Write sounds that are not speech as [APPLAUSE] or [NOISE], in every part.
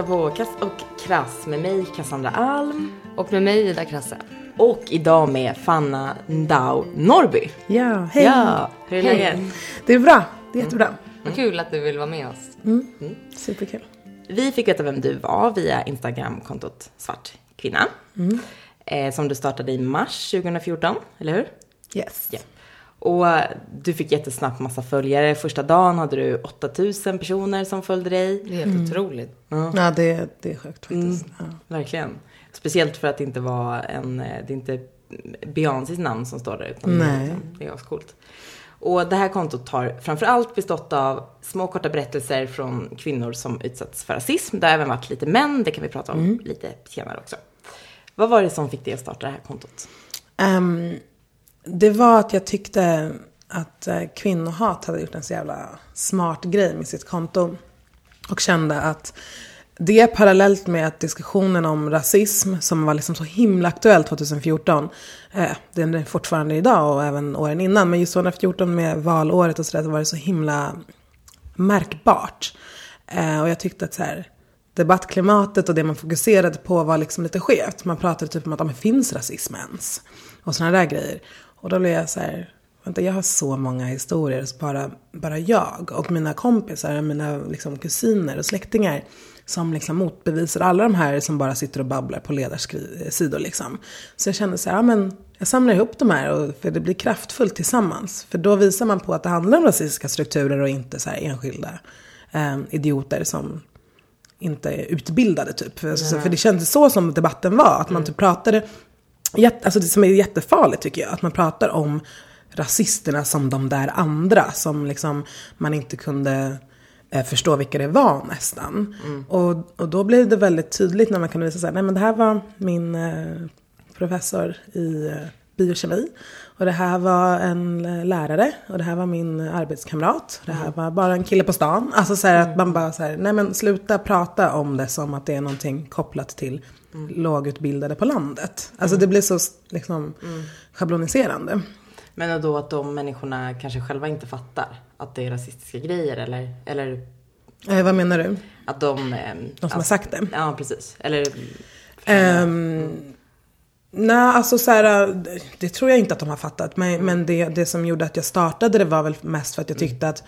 Lyssnar på Kass och Krass med mig Cassandra Alm. Och med mig Ida Krasse. Och idag med Fanna Ndau Norby. Ja, hej. Ja, hur är Hej. läget? Det är bra. Det är jättebra. Vad kul att du vill vara med oss. Superkul. Vi fick veta vem du var via Instagramkontot Svart Kvinna. Eh, som du startade i mars 2014, eller hur? Yes. Ja. Och du fick jättesnabbt massa följare. Första dagen hade du 8000 personer som följde dig. Det är helt otroligt. Ja, det, det är sjukt faktiskt. Ja. Verkligen. Speciellt för att det inte var en, eh, det är inte Beyoncés namn som står där utan Nej. det är ascoolt. Och det här kontot har framförallt bestått av små korta berättelser från kvinnor som utsatts för rasism. Det har även varit lite män, det kan vi prata om lite senare också. Vad var det som fick dig att starta det här kontot? Ehm, det var att jag tyckte att eh, kvinnohat hade gjort en så jävla smart grej med sitt konto. Och kände att det parallellt med att diskussionen om rasism, som var liksom så himla aktuell 2014, eh, den är fortfarande idag och även åren innan, men just 2014 med valåret och sådär, så var det så himla märkbart. Eh, och jag tyckte att så här, debattklimatet och det man fokuserade på var liksom lite skevt. Man pratade typ om att ja, men finns rasism ens? Och sådana där grejer. Och då blev jag så här, vänta jag har så många historier, så bara, bara jag och mina kompisar, mina liksom, kusiner och släktingar som liksom motbevisar alla de här som bara sitter och babblar på ledarsidor liksom. Så jag kände så här, ja men jag samlar ihop de här och, för det blir kraftfullt tillsammans. För då visar man på att det handlar om rasistiska strukturer och inte så enskilda eh, idioter som inte är utbildade typ. För, så, för det kändes så som debatten var, att man typ pratade, alltså det som är jättefarligt tycker jag, att man pratar om rasisterna som de där andra, som liksom man inte kunde eh, förstå vilka det var nästan. Och, och då blev det väldigt tydligt när man kunde visa så här, nej men det här var min eh, professor i eh, biokemi. Och det här var en eh, lärare och det här var min arbetskamrat. Det här var bara en kille på stan. Alltså så att man bara så här, nej men sluta prata om det som att det är någonting kopplat till lågutbildade på landet. Alltså det blir så liksom schabloniserande. Men då att de människorna kanske själva inte fattar att det är rasistiska grejer eller, eller Eh, vad menar du? att de... Eh, De som har sagt det? Ja, precis. Eller... Um, nej, alltså så här, det, tror jag inte att de har fattat. Men, men det, det som gjorde att jag startade det var väl mest för att jag tyckte att,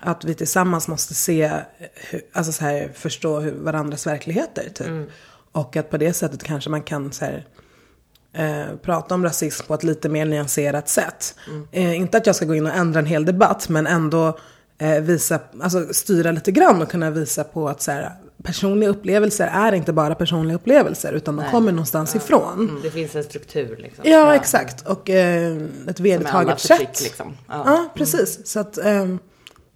att vi tillsammans måste se, alltså så här, förstå hur varandras verkligheter. Typ. Och att på det sättet kanske man kan så här, eh, prata om rasism på ett lite mer nyanserat sätt. Eh, inte att jag ska gå in och ändra en hel debatt, men ändå eh, visa, alltså styra lite grann och kunna visa på att så här, personliga upplevelser är inte bara personliga upplevelser, utan de kommer någonstans ifrån. Det finns en struktur liksom. Ja, exakt. Och eh, ett vedertaget sätt. liksom. Ja. Ja, precis. Så att, eh,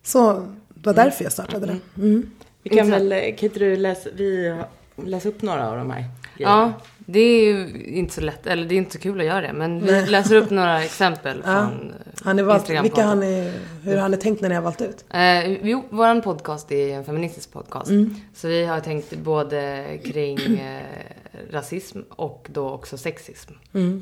så det var därför jag startade det. Mm. Vi kan väl, kan inte du läsa, vi läsa upp några av de här Ja, det är ju inte så lätt, eller det är inte så kul att göra det. Men vi läser upp några exempel från Har ni valt, Instagram. vilka har ni, hur har ni tänkt när ni har valt ut? Eh, jo, vår podcast är en feministisk podcast. Så vi har tänkt både kring eh, rasism och då också sexism.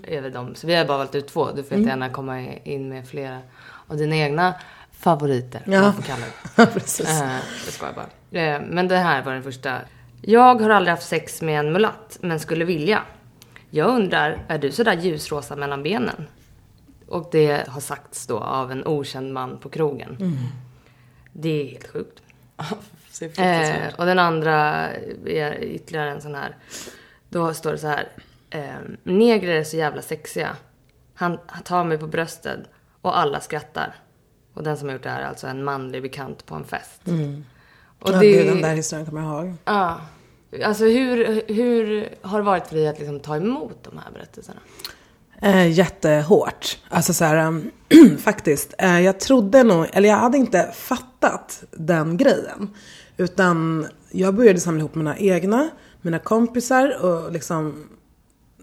Över dem. Så vi har bara valt ut två. Du får gärna komma in med flera av dina egna favoriter. Ja. Man får kalla det. [LAUGHS] Precis. Eh, jag skojar bara. Eh, men det här var den första. Jag har aldrig haft sex med en mulatt, men skulle vilja. Jag undrar, är du sådär ljusrosa mellan benen? Och det har sagts då av en okänd man på krogen. Det är helt sjukt. Eh, och den andra är ytterligare en sån här. Då står det så här. Eh, Negrer är så jävla sexiga. Han, tar mig på bröstet och alla skrattar. Och den som har gjort det här är alltså en manlig bekant på en fest. Och ja, det, den där historien kommer jag ihåg. Ja. Alltså hur, hur har det varit för dig att liksom ta emot de här berättelserna? Eh, jättehårt. Alltså så här, um, [CLEARS THROAT] faktiskt. Eh, jag trodde nog, eller jag hade inte fattat den grejen. Utan jag började samla ihop mina egna, mina kompisar och liksom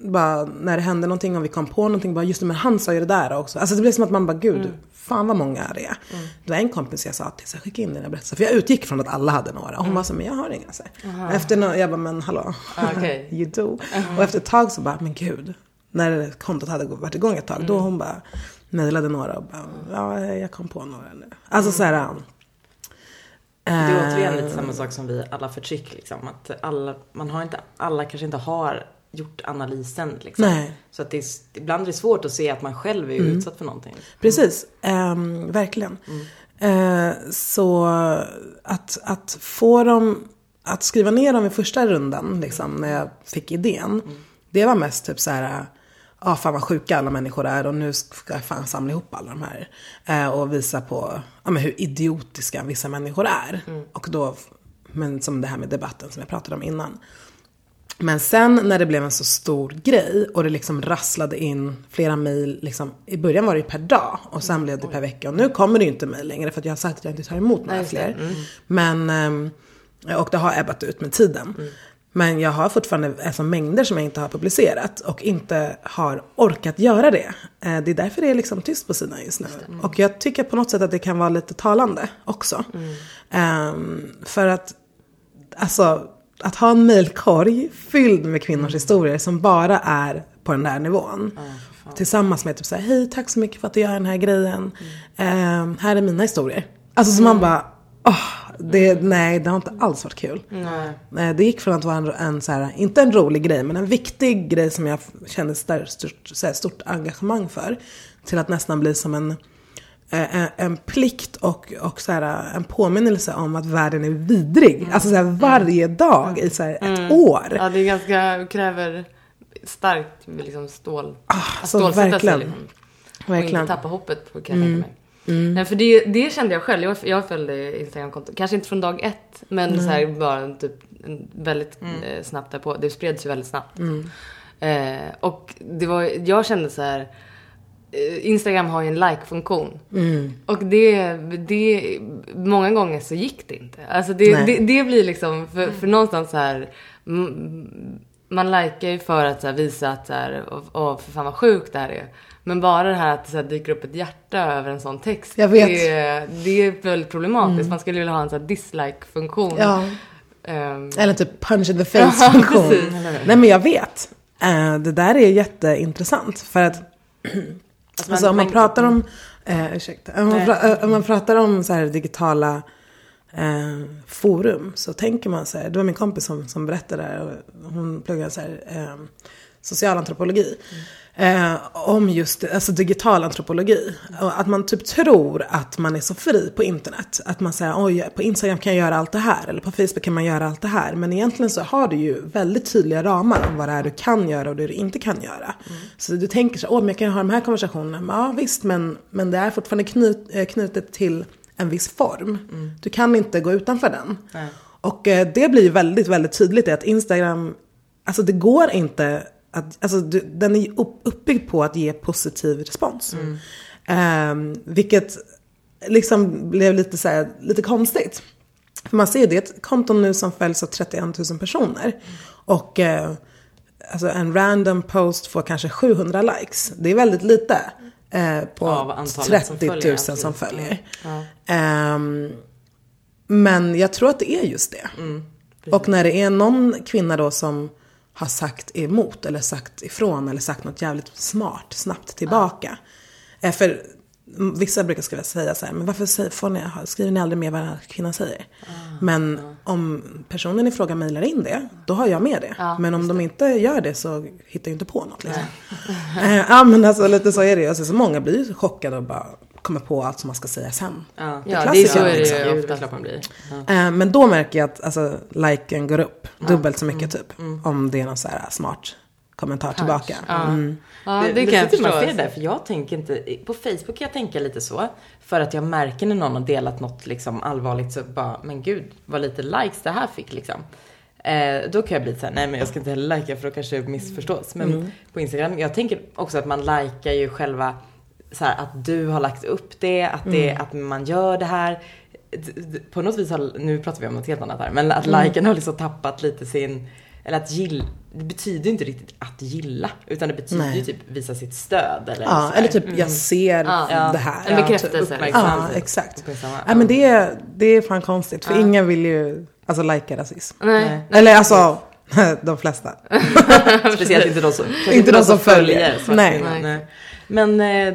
bara när det hände någonting och vi kom på någonting, bara just det men han sa ju det där också. Alltså det blev som att man bara gud, fan vad många det är. Det var en kompis jag sa till, så skicka in dina berättelser. För jag utgick från att alla hade några. Och hon var så, men jag har inga. Så. Efter no- jag bara, men hallå. Ah, okej. [LAUGHS] you do. Och efter ett tag så bara, men gud. När kontot hade varit igång ett tag, då hon bara mejlade några och bara, ja jag kom på några nu. Alltså så här. Det är Eh, återigen lite samma sak som vi alla förtryck liksom. Att alla, man har inte, alla kanske inte har gjort analysen liksom. Nej. Så att det är, ibland är det svårt att se att man själv är utsatt för någonting. Precis, ehm, verkligen. Eh, så att, att få dem att skriva ner dem i första rundan, liksom, när jag fick idén. Det var mest typ så här, ja fan vad sjuka alla människor är och nu ska jag fan samla ihop alla de här. Eh, och visa på ja, men hur idiotiska vissa människor är. Och då, men som det här med debatten som jag pratade om innan. Men sen när det blev en så stor grej och det liksom rasslade in flera mejl, liksom, i början var det per dag och sen blev det per vecka. Och nu kommer det ju inte mejl längre för att jag har sagt att jag inte tar emot några fler. Men, ehm, och det har ebbat ut med tiden. Men jag har fortfarande alltså, mängder som jag inte har publicerat och inte har orkat göra det. Eh, Det är därför det är liksom tyst på sidan just nu. Och jag tycker på något sätt att det kan vara lite talande också. Ehm, för att Alltså att ha en mejlkorg fylld med kvinnors historier som bara är på den där nivån. Tillsammans med typ såhär, hej tack så mycket för att du gör den här grejen. Ehm, här är mina historier. Alltså så man bara, åh, det, nej det har inte alls varit kul. Nej. Det gick från att vara en, en så här, inte en rolig grej, men en viktig grej som jag kände stort, stort, stort engagemang för. Till att nästan bli som en eh, en, en plikt och, och så här, en påminnelse om att världen är vidrig. Alltså så här, varje dag i så här, ett år. Ja, det är ganska, kräver starkt liksom stål, att så stålsätta verkligen. sig. Liksom. Och Verkligen. inte tappa hoppet på kan jag tänka mig. Nej, för det, det kände jag själv. Jag, jag följde Instagramkonto. Kanske inte från dag ett. Men så här, bara typ väldigt eh, snabbt därpå. Det spreds ju väldigt snabbt. Eh, och det var, jag kände så här. Eh, Instagram har ju en like-funktion. Och det, det, många gånger så gick det inte. Alltså det, det, det blir liksom, för, för någonstans så här. mm, Man likar ju för att så här, visa att så här, åh, åh, för fan vad sjukt det här är. Men bara det här att det så här, dyker upp ett hjärta över en sån text. Jag vet. Det, är- det är väldigt problematiskt. Man skulle vilja ha en sån här dislike-funktion. Ja. Ehm, Eller typ punch in the [LAUGHS] Ja, face funktion. precis. Nej men jag vet. Eh, det där är jätteintressant. För att [CLEARS THROAT] alltså, om man pratar om, eh, ursäkta, om man, pra, eh, om man pratar om så här digitala eh, forum så tänker man så här, det var min kompis som, som berättade det här, hon pluggade så här, eh, socialantropologi. Eh, om just alltså digital antropologi. Att man typ tror att man är så fri på internet. Att man säger oj, på Instagram kan jag göra allt det här. Eller på Facebook kan man göra allt det här. Men egentligen så har du ju väldigt tydliga ramar om vad det är du kan göra och det du inte kan göra. Så du tänker så åh men jag kan ju ha de här konversationerna. Men, ja visst, men, men det är fortfarande knut, eh, knutet till en viss form. Du kan inte gå utanför den. Och eh, det blir väldigt, väldigt tydligt i att Instagram, alltså det går inte att, alltså du, den är upp, uppbyggd på att ge positiv respons. Ehm, vilket liksom blev lite, så här, lite konstigt. För man ser ju det, är ett konto nu som följs av 31 000 personer. Och eh, alltså en random post får kanske 700 likes. Det är väldigt lite. Eh, på Av antalet som 30 000 följer, som följer. Ehm, men jag tror att det är just det. och när det är någon kvinna då som har sagt emot eller sagt ifrån eller sagt något jävligt smart snabbt tillbaka. Eh, För vissa brukar skriva säga så här, men varför får ni, skriver ni aldrig med vad den här kvinnan säger? Men om personen i fråga mejlar in det, då har jag med det. men om de inte gör det så hittar jag inte på något. Liksom. [LAUGHS] Eh, ja men alltså lite så är det ju. Alltså, så många blir ju chockade och bara kommer på allt som man ska säga sen. Ja, Ja, det är så är det liksom. ju det oftast. klart man blir. Ja. Eh, Men då märker jag att alltså, liken går upp dubbelt så mycket typ. Om det är någon så här smart kommentar tillbaka. Mm. Ja, det, det kan jag förstå. fel där, för jag tänker inte, på Facebook kan jag tänka lite så. För att jag märker när någon har delat något liksom allvarligt så bara, men gud, vad lite likes det här fick liksom. Eh, då kan jag bli så här, nej men jag ska inte heller likea för då kanske det missförstås. Men på Instagram, jag tänker också att man likar ju själva, så här, att du har lagt upp det, att, det, att man gör det här. På något vis har, nu pratar vi om något helt annat här, men att liken har liksom tappat lite sin, eller att gilla, det betyder inte riktigt att gilla, utan det betyder Nej. ju typ visa sitt stöd eller Ja, eller typ jag ser Ja. det här. En Ja, bekräftelse. typ. Uppmärksamhet. Ja, exakt. Ja, men det, är- det är fan konstigt. För ingen vill ju alltså lajka rasism. Nej. Eller alltså, [LAUGHS] de flesta. [LAUGHS] Speciellt inte de som, Inte de som följer. svartkvinnor. Nej. Nej. Men eh,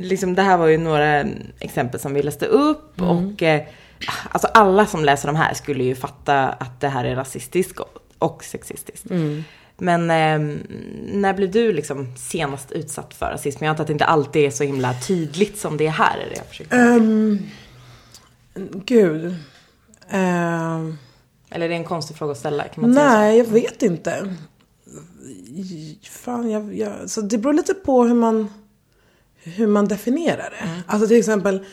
liksom det här var ju några exempel som vi läste upp Mm. och eh, alltså alla som läser de här skulle ju fatta att det här är rasistiskt och, sexistiskt. Men eh, när blev du liksom senast utsatt för rasism? Jag antar att det inte alltid är så himla tydligt som det är här. Är det jag försöker. Ehm, gud. Ehm, Eller är det en konstig fråga att ställa? Kan man nej, jag vet inte. Fan, jag, jag, så det beror lite på hur man, hur man definierar det. Mm. Alltså till exempel,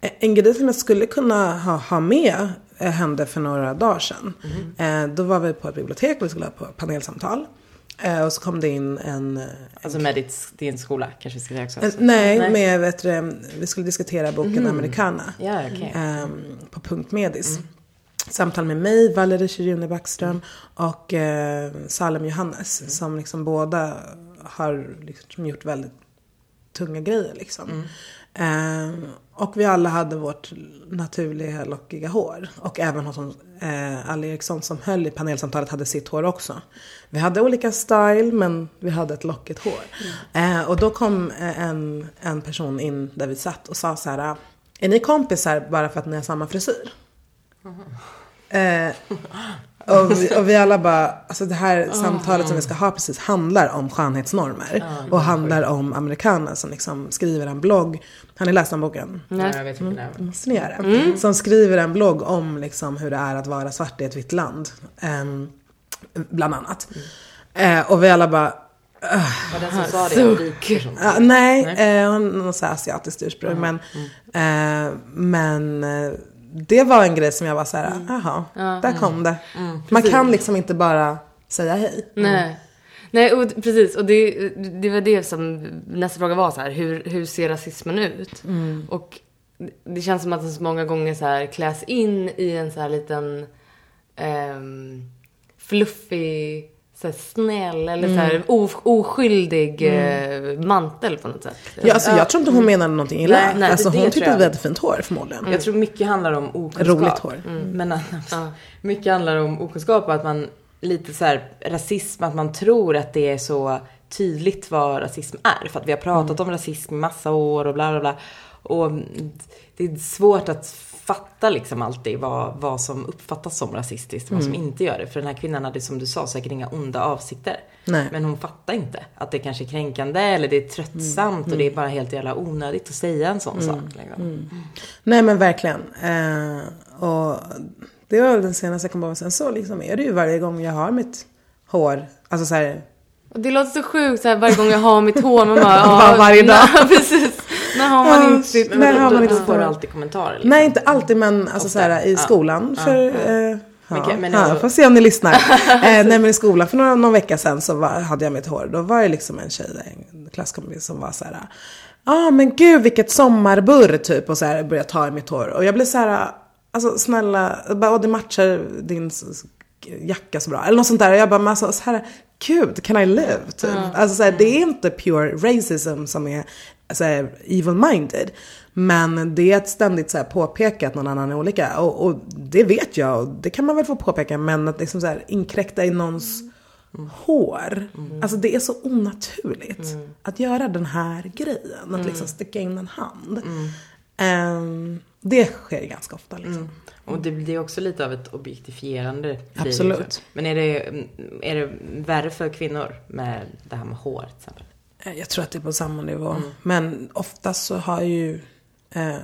en grej som jag skulle kunna ha, ha med eh, hände för några dagar sedan. Mm. Eh, då var vi på ett bibliotek och vi skulle ha på panelsamtal. Eh, och så kom det in en, eh, Alltså med ditt, din skola kanske vi ska säga också. en nej, Nej. med, vet du, vi skulle diskutera boken Americana. Ja, okej. ehm, på Punkt Medis. Samtal med mig, Valerie Chirune Backström och eh, Salem Johannes. Som liksom båda har liksom gjort väldigt tunga grejer liksom. Ehm, och vi alla hade vårt naturliga lockiga hår. Och även hos eh, Ali Eriksson som höll i panelsamtalet hade sitt hår också. Vi hade olika style men vi hade ett lockigt hår. Eh, och då kom eh, en, en person in där vi satt och sa så här. Är ni kompisar bara för att ni har samma frisyr? Eh, och, vi, och vi alla bara, alltså det här samtalet som vi ska ha precis handlar om skönhetsnormer. och handlar om amerikaner som liksom skriver en blogg. Har ni läst den boken? Ja, jag vet. Måste ni göra. Som skriver en blogg om liksom hur det är att vara svart i ett vitt land. Ehm, bland annat. Eh, och vi alla bara, Var den som sa det en? Ja, nej, Eh, hon har asiatiskt ursprung. Men, eh, men eh, det var en grej som jag var så här, jaha, där kom det. Man kan liksom inte bara säga hej. Nej. Nej, och, precis. Och det, det var det som nästa fråga var så här. Hur, hur ser rasismen ut? Och det känns som att den så många gånger så här kläs in i en så här liten ehm, fluffig, så snäll eller så här o, oskyldig eh, mantel på något sätt. Ja, alltså, jag tror inte hon menade någonting illa. Nej, nej, alltså, det- hon tyckte att vi hade fint hår förmodligen. Jag tror mycket handlar om okunskap. Roligt hår. Men annars, mycket handlar om okunskap och att man lite så här rasism, att man tror att det är så tydligt vad rasism är. För att vi har pratat om rasism i massa år och bla bla bla. Och det är svårt att fatta liksom alltid vad, vad som uppfattas som rasistiskt och vad som inte gör det. För den här kvinnan hade som du sa säkert inga onda avsikter. Nej. Men hon fattar inte att det kanske är kränkande eller det är tröttsamt och det är bara helt jävla onödigt att säga en sån sak. Liksom. Nej men verkligen. Eh, och det var den senaste jag kom på. Sen så liksom är det ju varje gång jag har mitt hår. Alltså så här, det låter så sjukt så här, varje gång jag har mitt hår. Man bara, [LAUGHS] Bara ja, varje dag. nej, [LAUGHS] precis. När har man inte sitt... Men Nej, då, har man då, inte får du alltid kommentarer. Liksom. Nej, inte alltid men alltså så här, i skolan. För, eh, ja, men ja, får se om ni lyssnar. [LAUGHS] eh, nej men i skolan för några, någon vecka sedan så var, hade jag mitt hår. Då var det liksom en tjej, en klasskompis som var så här. Ja ah, men gud vilket sommarburr typ. Och så här började ta i mitt hår. Och jag blev så här. Alltså snälla, bara, "Åh, det matchar din jacka så bra. Eller något sånt där. Och jag bara, men alltså så här, gud, can I live? Typ. Alltså så här, det är inte pure racism som är så här, evil-minded. Men det är ett ständigt så här, påpeka att någon annan är olika. Och, och det vet jag, och det kan man väl få påpeka. Men att liksom så här, inkräkta i någons hår. Alltså det är så onaturligt. Att göra den här grejen. Att liksom sticka in en hand. Ehm, det sker ganska ofta liksom. Och det, är också lite av ett objektifierande. blir Absolut. Men är det, är det värre för kvinnor med det här med hår till exempel? Eh, Jag tror att det är på samma nivå. Men oftast så har ju eh,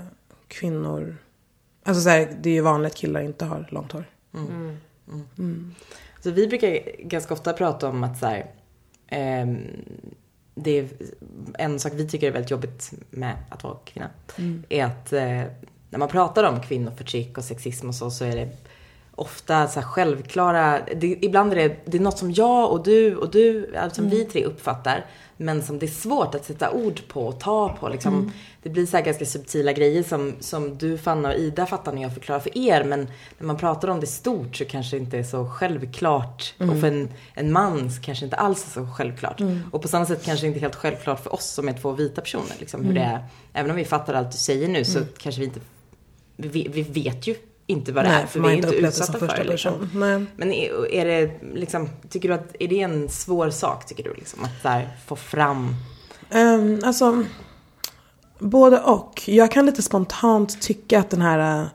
kvinnor... Alltså så här, det är ju vanligt att killar inte har långt hår. Så vi brukar ganska ofta prata om att så här, ehm, det är en sak vi tycker är väldigt jobbigt med att vara kvinna. Är att eh, när man pratar om kvinnoförtryck och sexism och så, så är det ofta så här självklara, det, ibland är det, det är något som jag och du och du, alltså som vi tre uppfattar, men som det är svårt att sätta ord på och ta på. Liksom. Det blir så här ganska subtila grejer som, som du, Fanna och Ida fattar när jag förklarar för er, men när man pratar om det stort så kanske det inte är så självklart. Och för en, en man så kanske det inte alls är så självklart. Och på samma sätt kanske det inte är helt självklart för oss som är två vita personer. Liksom, hur det är. Även om vi fattar allt du säger nu så kanske vi inte, vi, vi vet ju inte vad det är, för vi är inte utsatta för det. Liksom. Nej. Men är, är det liksom, tycker du att, är det en svår sak tycker du liksom? Att där, få fram, Um, alltså, både och. Jag kan lite spontant tycka att den här,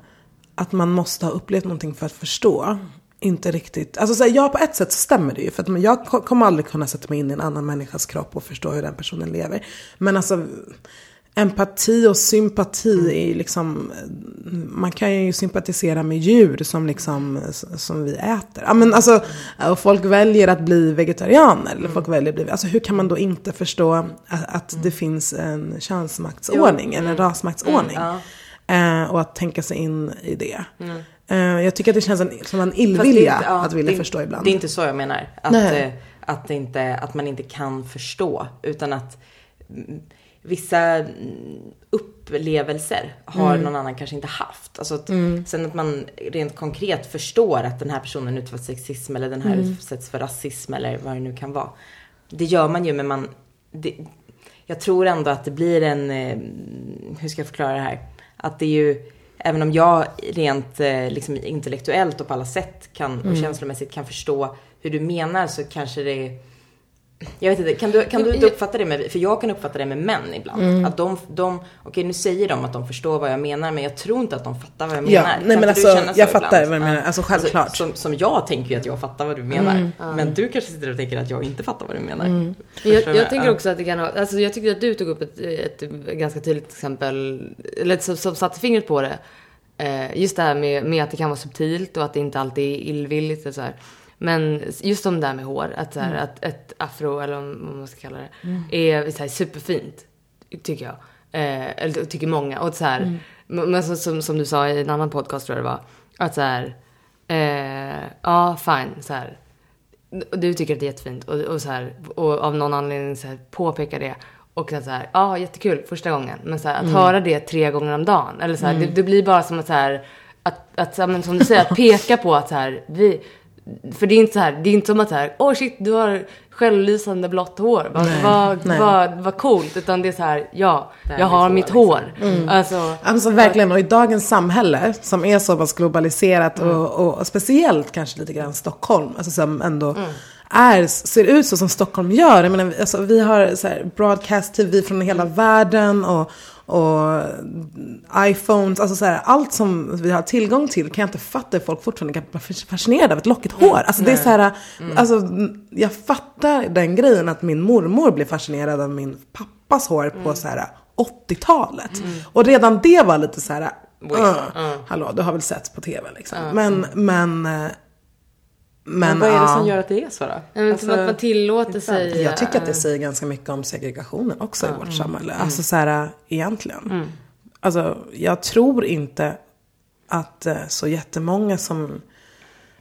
att man måste ha upplevt någonting för att förstå. Inte riktigt. Alltså så här, ja på ett sätt så stämmer det ju. För att jag ko- kommer aldrig kunna sätta mig in i en annan människas kropp och förstå hur den personen lever. Men alltså empati och sympati är liksom, man kan ju sympatisera med djur som liksom, som vi äter. Ja men alltså, och folk väljer att bli vegetarianer, eller folk väljer att bli, alltså hur kan man då inte förstå att, att det finns en könsmaktsordning, eller en rasmaktsordning? Eh, och att tänka sig in i det. Eh, jag tycker att det känns en, som en illvilja inte- ja, att vilja det förstå ibland. Det är inte så jag menar. Att, eh, att, det inte, att man inte kan förstå. Utan att mm, vissa mm, upplevelser har Mm. någon annan kanske inte haft. Alltså att, Sen att man rent konkret förstår att den här personen utsätts för sexism eller den här Mm. utsätts för rasism eller vad det nu kan vara. Det gör man ju men man... Det, jag tror ändå att det blir en... eh, Hur ska jag förklara det här? Att det är ju... Även om jag rent eh, liksom, intellektuellt och på alla sätt kan, och känslomässigt kan förstå hur du menar så kanske det jag vet inte, kan du, kan du inte uppfatta det med, för jag kan uppfatta det med män ibland. Att de, de okej nu säger de att de förstår vad jag menar men jag tror inte att de fattar vad jag Ja, menar. nej, Kan men alltså, du känna så jag fattar ibland? vad du menar. Alltså, självklart. som, som jag tänker ju att jag fattar vad du menar. Men du kanske sitter och tänker att jag inte fattar vad du menar. Förstår Jag, du? jag tänker Ja. också att det kan ha, alltså jag tyckte att du tog upp ett, ett ganska tydligt exempel, eller som, som satte fingret på det. Eh, just det här med, med att det kan vara subtilt och att det inte alltid är illvilligt och så här. Men just om det där med hår, att, så här, att ett afro, eller vad man ska kalla det, är så här, superfint. Tycker jag. Eh, eller tycker många. Och så här, Men så, som, som du sa i en annan podcast tror jag det var. Att så här, eh, ja fine, så här. Du tycker att det är jättefint och, och, så här, och av någon anledning så här, påpekar det. Och så här, ja jättekul första gången. Men så här, att höra det tre gånger om dagen. Eller så här, det, det blir bara som att så här, att, att men som du säger, att [LAUGHS] peka på att så här, vi, för det är inte så här, det är inte som att så här, åh oh shit du har självlysande blått hår. Vad, Nej, vad, nej. vad, vad coolt. Utan det är så här, ja, jag mitt har hår, mitt liksom. hår. Alltså, Alltså verkligen, och i dagens samhälle som är så pass globaliserat och, och, och speciellt kanske lite grann Stockholm, alltså som ändå är, ser ut så som Stockholm gör. Jag menar, alltså, vi har så här, broadcast-tv från hela världen och, och iPhones, alltså så här, allt som vi har tillgång till kan jag inte fatta hur folk fortfarande kan vara fascinerade av ett lockigt hår. Alltså det är så här, alltså jag fattar den grejen att min mormor blev fascinerad av min pappas hår på så här 80-talet. Och redan det var lite så här, uh, hallå du har väl sett på tv liksom. Men, men, eh, men, Men vad är det som gör att det är så då? men Alltså, att man tillåter sig. Jag tycker att det säger ganska mycket om segregationen också i vårt samhälle. Alltså så här, egentligen. Alltså, jag tror inte att eh, så jättemånga som,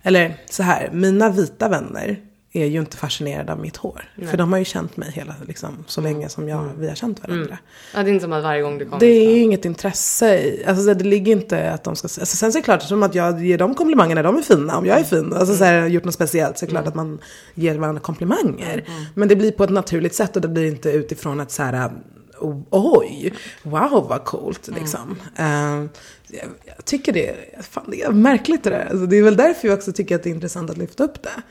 eller så här, mina vita vänner är ju inte fascinerade av mitt hår. För de har ju känt mig hela, liksom, så länge som jag, vi har känt varandra. Ja, det är inte som att varje gång du kommer. Det är ju inget intresse i, alltså det ligger inte att de ska, alltså sen så är det klart som att jag ger dem komplimanger när de är fina, om jag är fin, alltså så här, gjort något speciellt så är det klart att man ger varandra komplimanger. Men det blir på ett naturligt sätt och det blir inte utifrån att så här, oj, wow vad coolt liksom. Eh, jag, jag tycker det, är- fan, det är märkligt det där. Alltså, det är väl därför jag också tycker att det är intressant att lyfta upp det.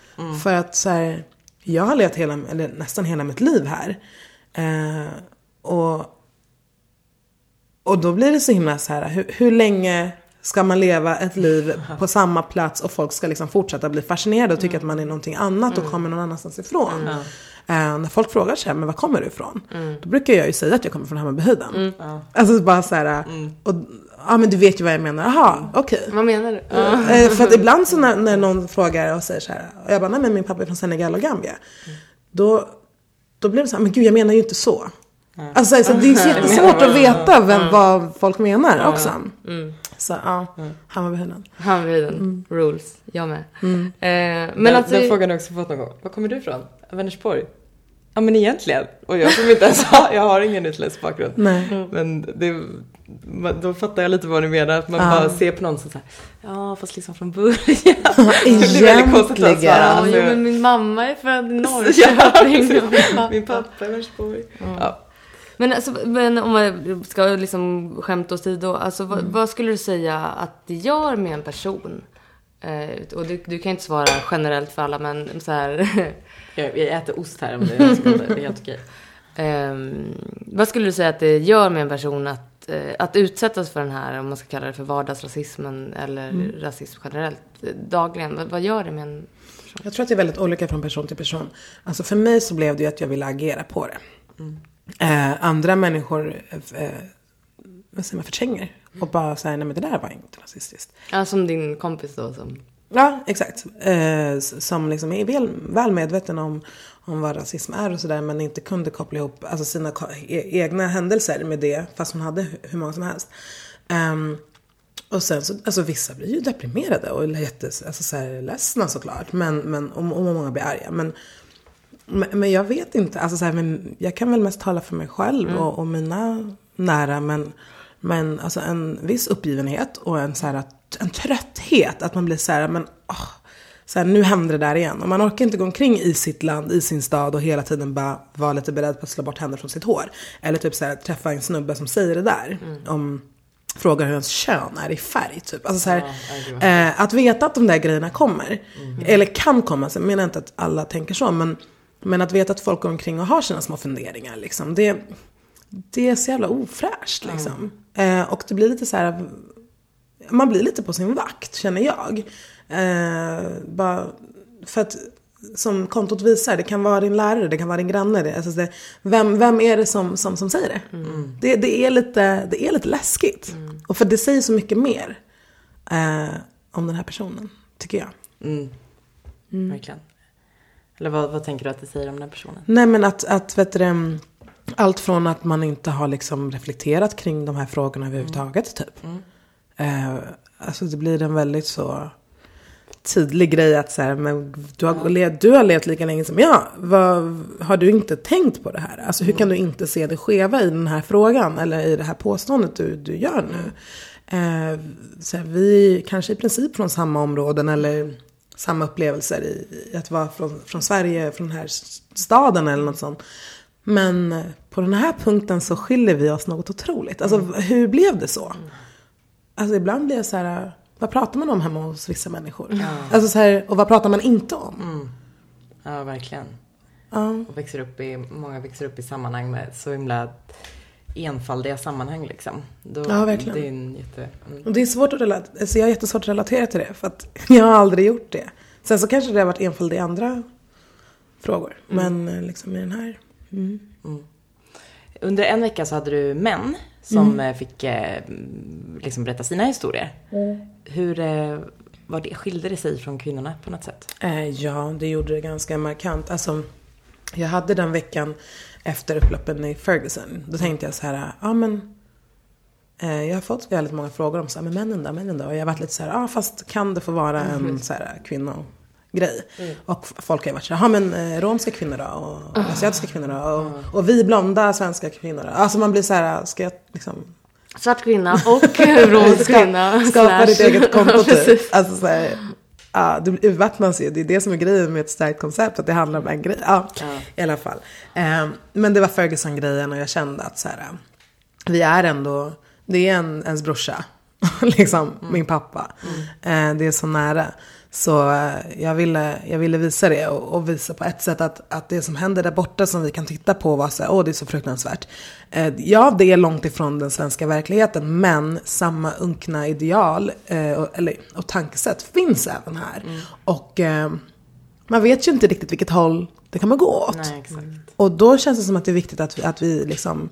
För att så här, jag har levt hela, eller nästan hela mitt liv här. Eh, och och då blir det så himla så här, hur, hur länge ska man leva ett liv [LAUGHS] på samma plats och folk ska liksom fortsätta bli fascinerade och tycka att man är någonting annat och kommer någon annanstans ifrån. Eh, när folk frågar sig, men var kommer du ifrån? Då brukar jag ju säga att jag kommer från Hammarbyhöjden. Alltså bara så här, och, ja men du vet ju vad jag menar, jaha, okej. Vad menar du? Eh, för att ibland så när, när någon frågar och säger så här, och jag bara, nej men min pappa är från Senegal och Gambia. Då, då blir det så här, men gud jag menar ju inte så. Alltså så det är så [LAUGHS] jättesvårt att veta vem, vad folk menar också. Så ja, Hammarbyhöjden. Hammarbyhöjden. Rules. Jag med. Eh, men den, alltså. den frågan har jag också fått någon gång. Var kommer du ifrån? Vänersborg? Ja men egentligen. Och jag som inte ens har, [LAUGHS] jag har ingen utländsk bakgrund. Nej. Men det, då fattar jag lite vad du menar. Att man Ja. bara ser på någon som såhär, ja fast liksom från början. [LAUGHS] det blir väldigt konstigt att Egentligen. svara. Ja, Alltså, jo, men min mamma är född i [LAUGHS] ja, Norrköping. precis. Min pappa är Vänersborg. Ja. Men, alltså, men om man ska liksom skämta åsido, alltså, vad, Mm. vad skulle du säga att det gör med en person? Eh, och du, du kan inte svara generellt för alla, men så här. [LAUGHS] Jag, jag äter ost här om det är helt okej. Ehm, vad skulle du säga att det gör med en person att eh, att utsättas för den här, om man ska kalla det för vardagsrasismen eller Mm. rasism generellt, eh, dagligen. Vad, vad gör det med en person? Jag tror att det är väldigt olika från person till person. Alltså för mig så blev det ju att jag ville agera på det. Eh, andra människor eh, vad säger man, förtränger. Och bara säger nej men det där var inte rasistiskt. Ja, som din kompis då som... Ja, exakt. Eh, som liksom är väl, väl medveten om, om vad rasism är och sådär. Men inte kunde koppla ihop alltså sina e- egna händelser med det. Fast hon hade hu- hur många som helst. Ehm, och sen så, alltså vissa blir ju deprimerade och jättes, alltså så här, ledsna såklart. Men, men, och, och många blir arga. Men, men, jag vet inte, alltså så här, men jag kan väl mest tala för mig själv och, och mina nära. Men, men alltså en viss uppgivenhet och en, så här, en trötthet. Att man blir så här, men åh, så här, nu händer det där igen. Och man orkar inte gå omkring i sitt land, i sin stad och hela tiden bara vara lite beredd på att slå bort händer från sitt hår. Eller typ så här, träffa en snubbe som säger det där. Om, frågar hur ens kön är i färg. Typ. Alltså, så här, eh, att veta att de där grejerna kommer. Eller kan komma. Så jag menar inte att alla tänker så. Men, men att veta att folk går omkring och har sina små funderingar. Liksom, det, det är så jävla ofräscht. Liksom. Eh, och det blir lite så här. Man blir lite på sin vakt känner jag. Eh, bara för att som kontot visar, det kan vara din lärare, det kan vara din granne. Det, alltså det, vem, vem är det som, som, som säger det? det? Det är lite, det är lite läskigt. Och för det säger så mycket mer eh, om den här personen, tycker jag. Mm. Verkligen. Eller vad, vad tänker du att det säger om den personen? Nej men att, att vet du, det, allt från att man inte har liksom reflekterat kring de här frågorna överhuvudtaget typ. Eh, alltså det blir en väldigt så tydlig grej att så här, men du har, le- du har levt lika länge som jag. Vad, har du inte tänkt på det här? Alltså hur kan du inte se det skeva i den här frågan eller i det här påståendet du, du gör nu? Eh, så här, vi kanske i princip från samma områden eller samma upplevelser i, i att vara från, från Sverige, från den här staden eller något sånt. Men på den här punkten så skiljer vi oss något otroligt. Alltså hur blev det så? Alltså ibland blir jag så här, vad pratar man om hemma hos vissa människor? Alltså så här, och vad pratar man inte om? Ja, verkligen. Ja. Och växer upp i, många växer upp i sammanhang med så himla enfaldiga sammanhang liksom. Då, Ja, verkligen. Det är en jätte... Mm. Och det är svårt att relatera, alltså jag har jättesvårt att relatera till det för att [LAUGHS] jag har aldrig gjort det. Sen så kanske det har varit enfald i andra frågor. Men eh, liksom i den här. Mm. Under en vecka så hade du män som eh, fick eh, liksom berätta sina historier. Hur eh, var det, skilde det sig från kvinnorna på något sätt? Eh, ja, det gjorde det ganska markant. Alltså, jag hade den veckan efter upploppen i Ferguson. Då tänkte jag så här, ja men. Eh, jag har fått väldigt många frågor om så här, men männen då, männen då? Och jag har varit lite så här, ja fast kan det få vara en så här kvinnogrej? Och f- folk har ju varit så här, ja men eh, romska kvinnor då? Och asiatiska kvinnor då? Och, och vi blonda svenska kvinnor då? Alltså man blir så här, ska jag liksom Svart kvinna och [LAUGHS] romsk kvinna. Skapa ditt eget konto [LAUGHS] Ja, typ. Alltså så här, ja, det urvattnas ju. Det är det som är grejen med ett starkt koncept. Att det handlar om en grej. Ja, i alla fall. Eh, men det var Ferguson-grejen och jag kände att så här, vi är ändå, det är en, ens brorsa. [LAUGHS] liksom, min pappa. Eh, det är så nära. Så eh, jag ville, jag ville visa det och, och visa på ett sätt att, att det som händer där borta som vi kan titta på var så här, åh det är så fruktansvärt. Eh, ja, det är långt ifrån den svenska verkligheten, men samma unkna ideal eh, och, eller, och tankesätt finns även här. Och eh, man vet ju inte riktigt vilket håll det kommer gå åt. Nej, exakt. Och då känns det som att det är viktigt att vi, att vi liksom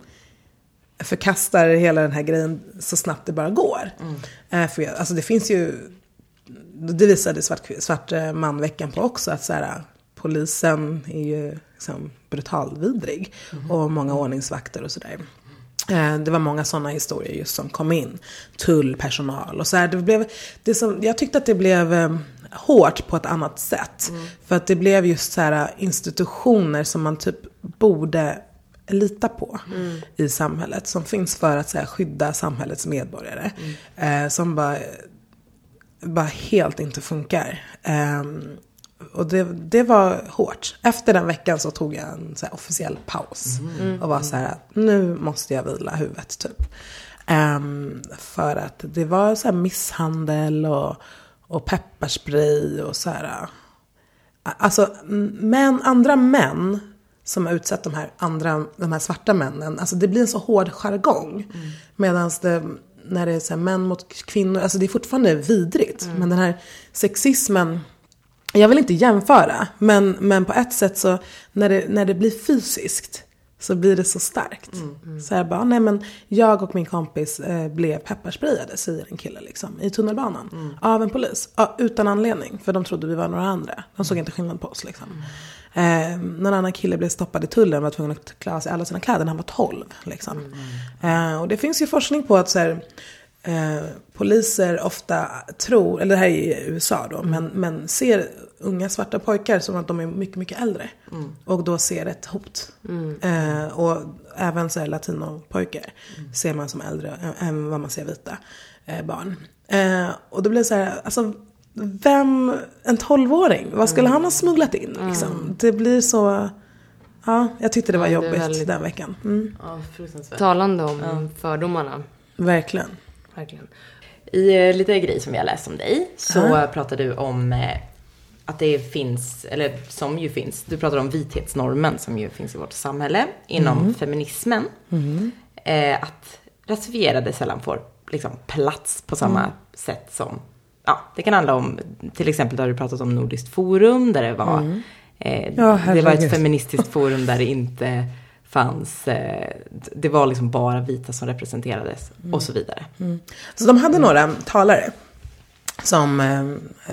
förkastar hela den här grejen så snabbt det bara går. Eh, för jag, alltså det finns ju, det visade svart, svart eh, man-veckan på också, att så här, polisen är ju liksom brutalvidrig. Och många ordningsvakter och sådär. Eh, Det var många sådana historier just som kom in. Tullpersonal och så här. Det blev, det som, jag tyckte att det blev eh, hårt på ett annat sätt. För att det blev just så här institutioner som man typ borde lita på i samhället. Som finns för att så här, skydda samhällets medborgare. Eh, som bara, bara helt inte funkar. Ehm, och det, det var hårt. Efter den veckan så tog jag en så här, officiell paus. Och var så här att nu måste jag vila huvudet typ. Ehm, för att det var så här misshandel och, och pepparspray och så här. Alltså män, andra män som har utsatt de här andra, de här svarta männen. Alltså det blir en så hård jargong. Mm. Medan det, när det är så män mot kvinnor, alltså det är fortfarande vidrigt. Mm. Men den här sexismen, jag vill inte jämföra, men, men på ett sätt så när det, när det blir fysiskt så blir det så starkt. Mm, mm. Så här bara, nej men jag och min kompis eh, blev pepparsprayade, säger en kille liksom, i tunnelbanan. Mm. Av en polis. Ja, utan anledning, för de trodde vi var några andra. De såg inte skillnad på oss liksom. Eh, någon annan kille blev stoppad i tullen och var tvungen att klä av sig alla sina kläder när han var 12. Liksom. Eh, och det finns ju forskning på att så här, eh, poliser ofta tror, eller det här är i USA då, mm. men, men ser unga svarta pojkar som att de är mycket, mycket äldre. Mm. Och då ser ett hot. Mm. Eh, och även så här latinopojkar mm. ser man som äldre än vad man ser vita eh, barn. Eh, och då blir det så här, alltså vem, en tolvåring, vad skulle han ha smugglat in? Liksom? Mm. Det blir så, ja, jag tyckte det var ja, jobbigt väldigt... den veckan. Mm. Ja, Talande om ja. fördomarna. Verkligen. Verkligen. I eh, lite grej som jag läst om dig så uh pratar du om eh, att det finns, eller som ju finns, du pratar om vithetsnormen som ju finns i vårt samhälle inom mm. feminismen. Mm. Eh, att rasifierade sällan får liksom plats på samma mm. sätt som, ja, det kan handla om, till exempel har du pratat om Nordiskt forum där det var, mm. eh, ja, det var ett feministiskt [LAUGHS] forum där det inte fanns, eh, det var liksom bara vita som representerades och så vidare. Mm. Så de hade några talare som eh,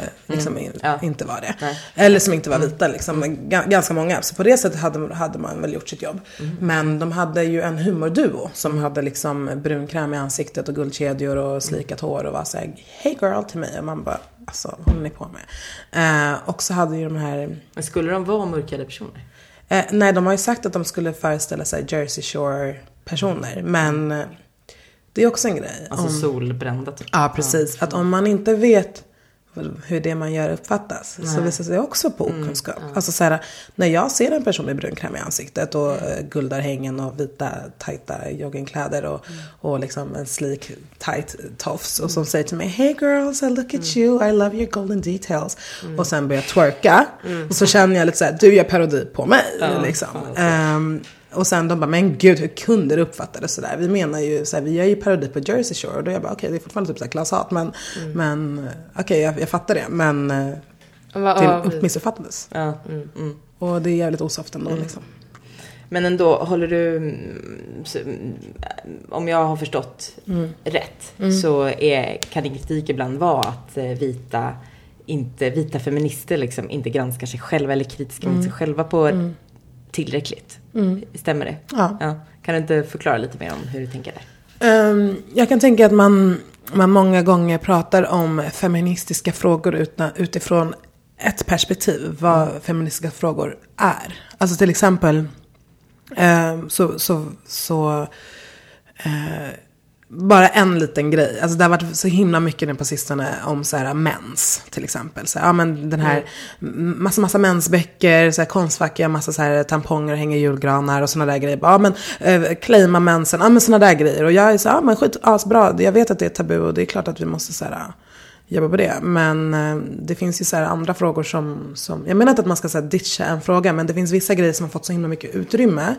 eh, liksom mm. ja. inte var det. Nej. Eller som inte var mm. vita, liksom, ganska många. Så på det sättet hade, hade man väl gjort sitt jobb. Mm. Men de hade ju en humorduo som hade liksom brunkräm i ansiktet och guldkedjor och slikat hår och var såhär, hey girl till mig. Och man bara, alltså vad håller ni på med? Eh, och så hade ju de här... Men skulle de vara mörkade personer? Eh, nej, de har ju sagt att de skulle föreställa sig Jersey Shore personer. Men eh, det är också en grej. Alltså om, solbrända typ. Ja, precis. Ja. Att om man inte vet hur det man gör uppfattas. Nej. Så visar det sig också på mm, okunskap. Mm, ja. Alltså så här, när jag ser en person med brunkräm i ansiktet och mm. guldarhängen och vita tajta joggingkläder och, mm. och liksom en slik tight tofs och som säger till mig Hey girls, I look at mm. you, I love your golden details. Mm. Och sen börjar twerka. Så känner jag lite så här, du gör parodi på mig. Ja, liksom. Um, och sen de bara, men gud hur kunde det uppfatta det sådär? Vi menar ju, så vi gör ju parodi på Jersey Shore. Och då är jag bara, okej okay, det är fortfarande typ såhär klasshat. Men, mm. men okej okay, jag, jag fattar det. Men eh, det missuppfattades. Ja, mm, mm. Och det är jävligt osoft ändå mm. liksom. Men ändå, håller du, mm, om jag har förstått mm. rätt, mm. så är, kan din kritik ibland vara att eh, vita, inte, vita feminister liksom inte granskar sig själva eller kritiska mot sig själva på tillräckligt. Mm. Stämmer det? Ja. ja. Kan du inte förklara lite mer om hur du tänker där? Um, jag kan tänka att man, man många gånger pratar om feministiska frågor utna, utifrån ett perspektiv. Vad mm. feministiska frågor är. Alltså till exempel um, så, så, så uh, bara en liten grej. Alltså det har varit så himla mycket nu på sistone om så här mens till exempel. Så, ja men den här mm. massa, massa mensböcker, så här konstfack, massa så här tamponger, hänger julgranar och sådana där grejer. Ja men eh, claima mensen, ja men sådana där grejer. Och jag är så ja men skit, asbra. Jag vet att det är tabu och det är klart att vi måste så här jobba på det. Men eh, det finns ju så andra frågor som, som, jag menar inte att man ska så här, ditcha en fråga, men det finns vissa grejer som har fått så himla mycket utrymme.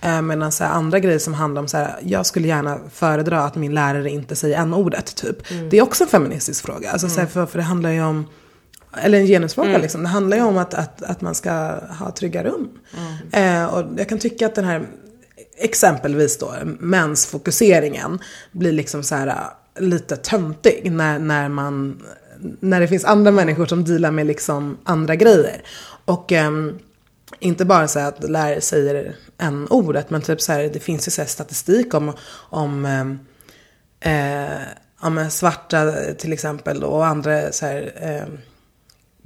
Mm. Eh, medan så här, andra grejer som handlar om så här, jag skulle gärna föredra att min lärare inte säger n-ordet typ. Mm. Det är också en feministisk fråga. Alltså, mm. så här, för, för det handlar ju om eller en genusfråga mm. liksom. Det handlar ju om att, att, att man ska ha trygga rum. Mm. Eh, och jag kan tycka att den här, exempelvis då, mensfokuseringen blir liksom så här lite töntig när, när man när det finns andra människor som dealar med liksom andra grejer. Och um, inte bara så att lärare säger en ordet men typ så här, det finns ju så statistik om, om um, eh, ja, svarta till exempel då, och andra så här, eh,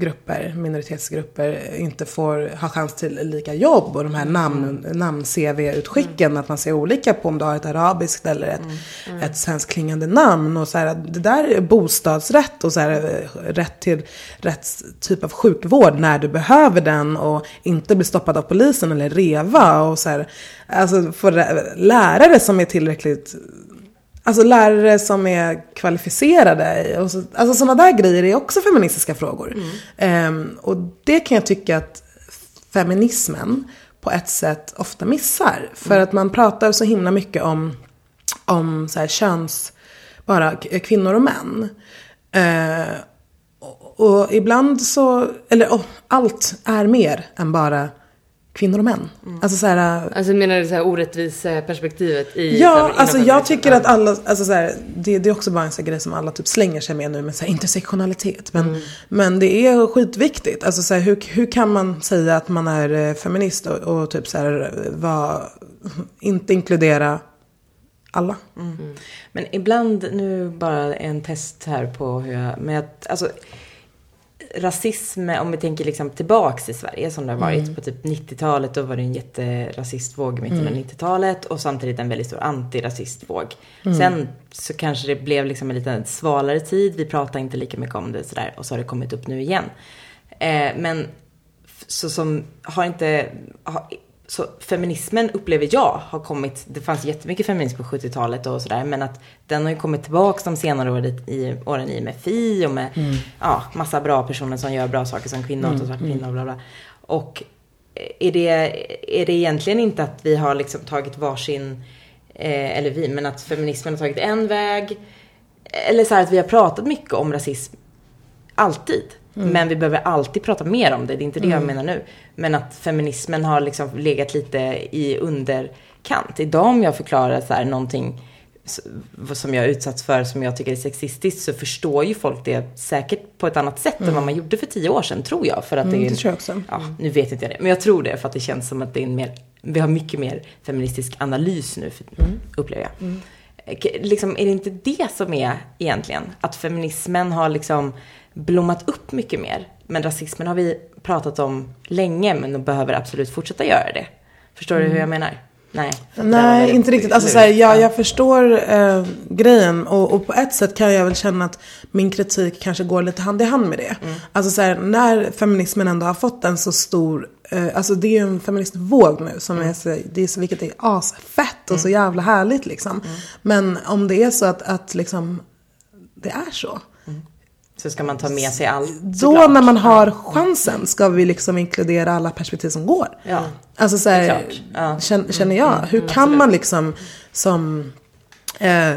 grupper, minoritetsgrupper inte får ha chans till lika jobb och de här namn, namn-CV-utskicken, mm. att man ser olika på om du har ett arabiskt eller ett, mm. Mm. ett svenskklingande namn. Och så här, det där är bostadsrätt och så här, rätt till rätt typ av sjukvård när du behöver den och inte bli stoppad av polisen eller reva. Och så här, alltså för lärare som är tillräckligt Alltså lärare som är kvalificerade. Och så, alltså sådana där grejer är också feministiska frågor. Mm. Um, och det kan jag tycka att feminismen på ett sätt ofta missar. För att man pratar så himla mycket om, om så här köns, bara kvinnor och män. Och, och ibland så, eller oh, allt är mer än bara kvinnor och män. Alltså så här, Alltså menar du så här orättvisa perspektivet i Ja, så här, alltså jag tycker att alla, alltså så här, det, det är också bara en sån grej som alla typ slänger sig med nu med så här intersektionalitet. Men, men det är skitviktigt. Alltså så här, hur, hur kan man säga att man är eh, feminist och, och typ så här, var, inte inkludera alla? Men ibland, nu bara en test här på hur jag, men jag, alltså rasism, om vi tänker liksom tillbaks i Sverige som det har varit på typ 90-talet, då var det en jätterasistvåg i mitten av 90-talet och samtidigt en väldigt stor antirasistvåg. Sen så kanske det blev liksom en lite svalare tid, vi pratar inte lika mycket om det sådär och så har det kommit upp nu igen. Eh, men så som har inte, har, så feminismen upplever jag har kommit, det fanns jättemycket feminism på 70-talet och sådär, men att den har ju kommit tillbaka de senare åren i, åren i med FI och med ja, massa bra personer som gör bra saker som kvinnor och svart kvinna och bla bla. Och är det, är det egentligen inte att vi har liksom tagit varsin, eh, eller vi, men att feminismen har tagit en väg, eller så här att vi har pratat mycket om rasism Alltid. Men vi behöver alltid prata mer om det. Det är inte det jag menar nu. Men att feminismen har liksom legat lite i underkant. Idag om jag förklarar så här någonting som jag utsatts för som jag tycker är sexistiskt så förstår ju folk det säkert på ett annat sätt än vad man gjorde för tio år sedan tror jag. För att det, är, det tror jag också. Ja, nu vet inte jag det. Men jag tror det för att det känns som att det är en mer, vi har mycket mer feministisk analys nu, för, upplever jag. K- Liksom, är det inte det som är egentligen? Att feminismen har liksom blommat upp mycket mer. Men rasismen har vi pratat om länge, men de behöver absolut fortsätta göra det. Förstår du hur jag menar? Nej. Nej, inte riktigt. Alltså, så här, ja, jag förstår eh, grejen och, och på ett sätt kan jag väl känna att min kritik kanske går lite hand i hand med det. Alltså så här, när feminismen ändå har fått en så stor, eh, alltså det är ju en feministvåg nu som är så, det är så, vilket är asfett och så jävla härligt liksom. Men om det är så att, att liksom, det är så. Så ska man ta med sig allt. Då såklart. när man har chansen ska vi liksom inkludera alla perspektiv som går. Ja. Alltså så här, Klart. Ja. känner, känner jag. Hur kan man liksom som eh,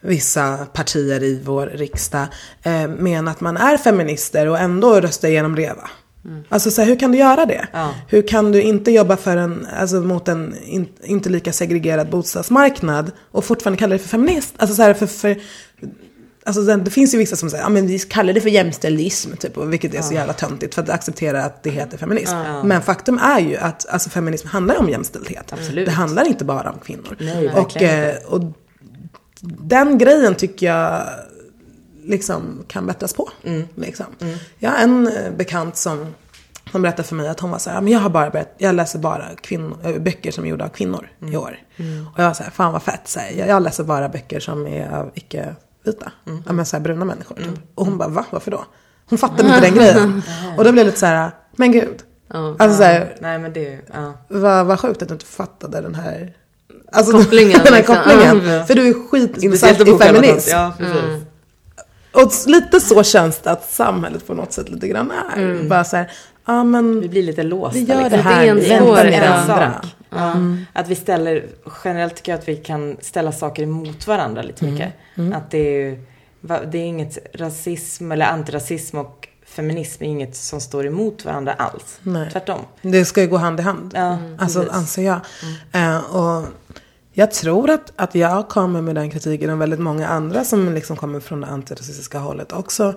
vissa partier i vår riksdag eh, mena att man är feminister och ändå rösta igenom REVA? Alltså så här, hur kan du göra det? Ja. Hur kan du inte jobba för en, alltså, mot en in, inte lika segregerad bostadsmarknad och fortfarande kalla dig för feminist? Alltså så här, för, för Alltså det, finns ju vissa som säger, ja men vi kallar det för jämställdism, typ, och vilket är så jävla töntigt för att acceptera att det heter feminism. Men faktum är ju att alltså, feminism handlar om jämställdhet. Absolut. Det handlar inte bara om kvinnor. Nej, och, eh, och den grejen tycker jag liksom kan bättras på. Mm. Liksom. Jag har en eh, bekant som, som berättade för mig att hon var så här, men jag har bara börjat, jag läser bara kvinnor, äh, böcker som är gjorda av kvinnor Mm. i år. Och jag var så här, fan vad fett, så här, jag, jag läser bara böcker som är av icke-vita, Mm. ja, men så här, bruna människor. Typ. Och hon bara, va, varför då? Hon fattade inte den [LAUGHS] grejen. Och då blev det lite så här, men gud. Alltså så här, Nej men det, ja. vad, vad sjukt att du inte fattade den här Alltså Kopplingen, [LAUGHS] den här liksom. kopplingen. För du är skitinsatt i feminism. Ja, precis. Och lite så känns det att samhället på något sätt lite grann är. Bara så här, ja men Vi blir lite låsta. vi gör liksom. det här, Det är en väntar med det andra. Ja. Att vi ställer, generellt tycker jag att vi kan ställa saker emot varandra lite Mm. mycket. Att det är det är inget rasism eller antirasism och feminism är inget som står emot varandra alls. Nej. Tvärtom. Det ska ju gå hand i hand. Ja, Alltså precis. anser jag. Eh, och jag tror att, att jag kommer med den kritiken och väldigt många andra som liksom kommer från det antirasistiska hållet också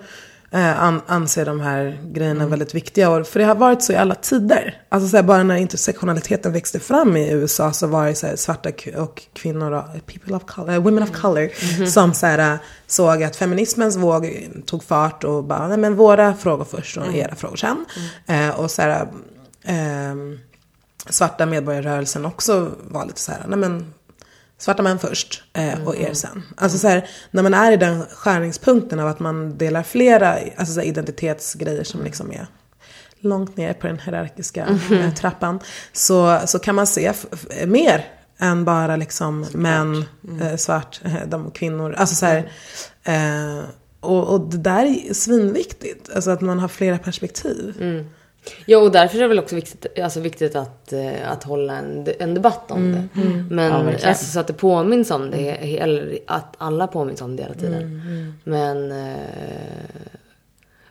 eh, an, anser de här grejerna väldigt viktiga. Och, för det har varit så i alla tider. Alltså så här, bara när intersektionaliteten växte fram i USA så var det så här, svarta och kvinnor, och, people of color, eh, women of color, som så här, eh, såg att feminismens våg tog fart och bara, nej men våra frågor först och era frågor sen. Eh, och så här, ehm, svarta medborgarrörelsen också var lite så här, nej men svarta män först eh, och er sen. Alltså så här, när man är i den skärningspunkten av att man delar flera alltså så här, identitetsgrejer som liksom är långt ner på den hierarkiska eh, trappan. Så, så kan man se mer än bara liksom män, eh, svart, eh, de kvinnor. Alltså så här, eh, och, och det där är svinviktigt. Alltså att man har flera perspektiv. Ja, och därför är det väl också viktigt, alltså viktigt att, eh, att hålla en, en debatt om det. Men Ja, alltså, så att det påminns om det, eller att alla påminns om det hela tiden. Men eh,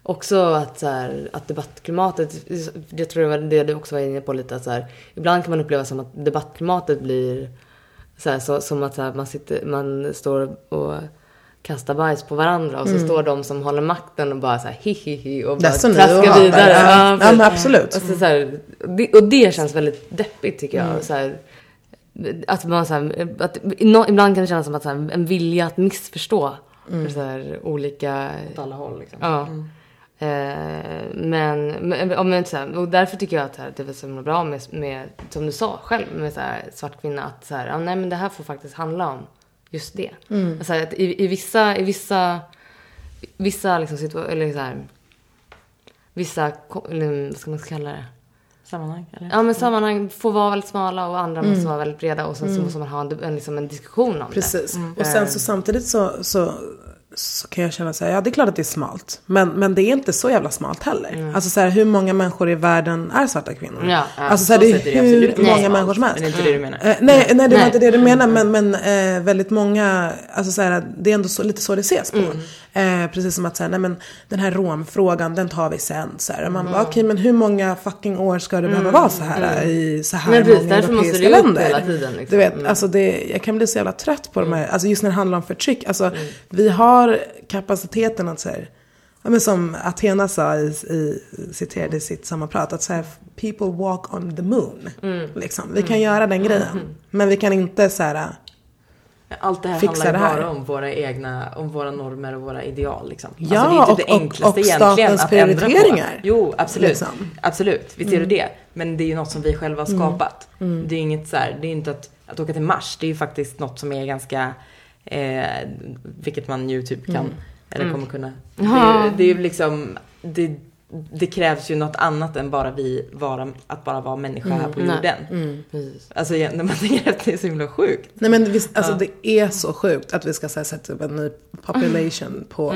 också att, så här, att debattklimatet, jag tror det var det du också var inne på lite, att så här, ibland kan man uppleva som att debattklimatet blir så här, så, som att så man, sitter, man står och kastar bajs på varandra och så står de som håller makten och bara så här hihihi och bara traskar vidare. Ja. Ja, men absolut. Och, så, så här, det, och det känns väldigt deppigt tycker jag. Så här, att man så här, att, ibland kan det kännas som att så här, en vilja att missförstå. För så här, olika... Åt alla håll liksom. Ja. Eh, men, men, men så här, och därför tycker jag att här, det var så himla bra med, med, som du sa själv, med så här, svart kvinna, att så här, ja, nej men det här får faktiskt handla om just det. Alltså, att i, i vissa, i vissa, vissa liksom situa- eller så här, vissa, eller, vad ska man kalla det? Sammanhang, eller? Ja men sammanhang får vara väldigt smala och andra måste vara väldigt breda och sen så måste man ha en, en, liksom en diskussion om Precis. det. Och sen så samtidigt så, så, så kan jag känna så här, ja det är klart att det är smalt. Men, men det är inte så jävla smalt heller. Alltså så här, hur många människor i världen är svarta kvinnor? Ja, ja, alltså så här, så det är det hur många smalt. människor som helst. Men det är inte det du menar? Eh, nej, nej, det var Nej. inte det du menar. Men, men eh, väldigt många, alltså så här, det är ändå så, lite så det ses på. Eh, precis som att säga, nej men den här romfrågan, den tar vi sen. Så här. Och man bara, okej men hur många fucking år ska det behöva vara så här i så här Men precis, många därför måste europeiska det länder? hela tiden, liksom. Du vet, Mm. alltså det, jag kan bli så jävla trött på de här, alltså just när det handlar om förtryck. Alltså vi har kapaciteten att säga, ja, men som Athena sa i, i citerade i sitt sommarprat, att säga people walk on the moon. Liksom. Vi kan göra den grejen. Men vi kan inte så här, Allt det här Fixa handlar ju det här. bara om våra egna, om våra normer och våra ideal liksom. Ja, alltså, det är och- typ det och- enklaste och egentligen statens att ändra på. Jo, absolut. Liksom. Mm. Absolut, visst är det det. Men det är ju något som vi själva har skapat. Det är inget så här, det är inte att, att åka till Mars, det är ju faktiskt något som är ganska, eh, vilket man ju typ kan, Mm. eller kommer kunna. Det är, ju- det är ju liksom, det, det krävs ju något annat än bara vi vara, att bara vara människa här på Nej. jorden. Precis. Alltså när man tänker efter det är så himla sjukt. nej men visst, alltså det är så sjukt att vi ska här, sätta upp en ny population på,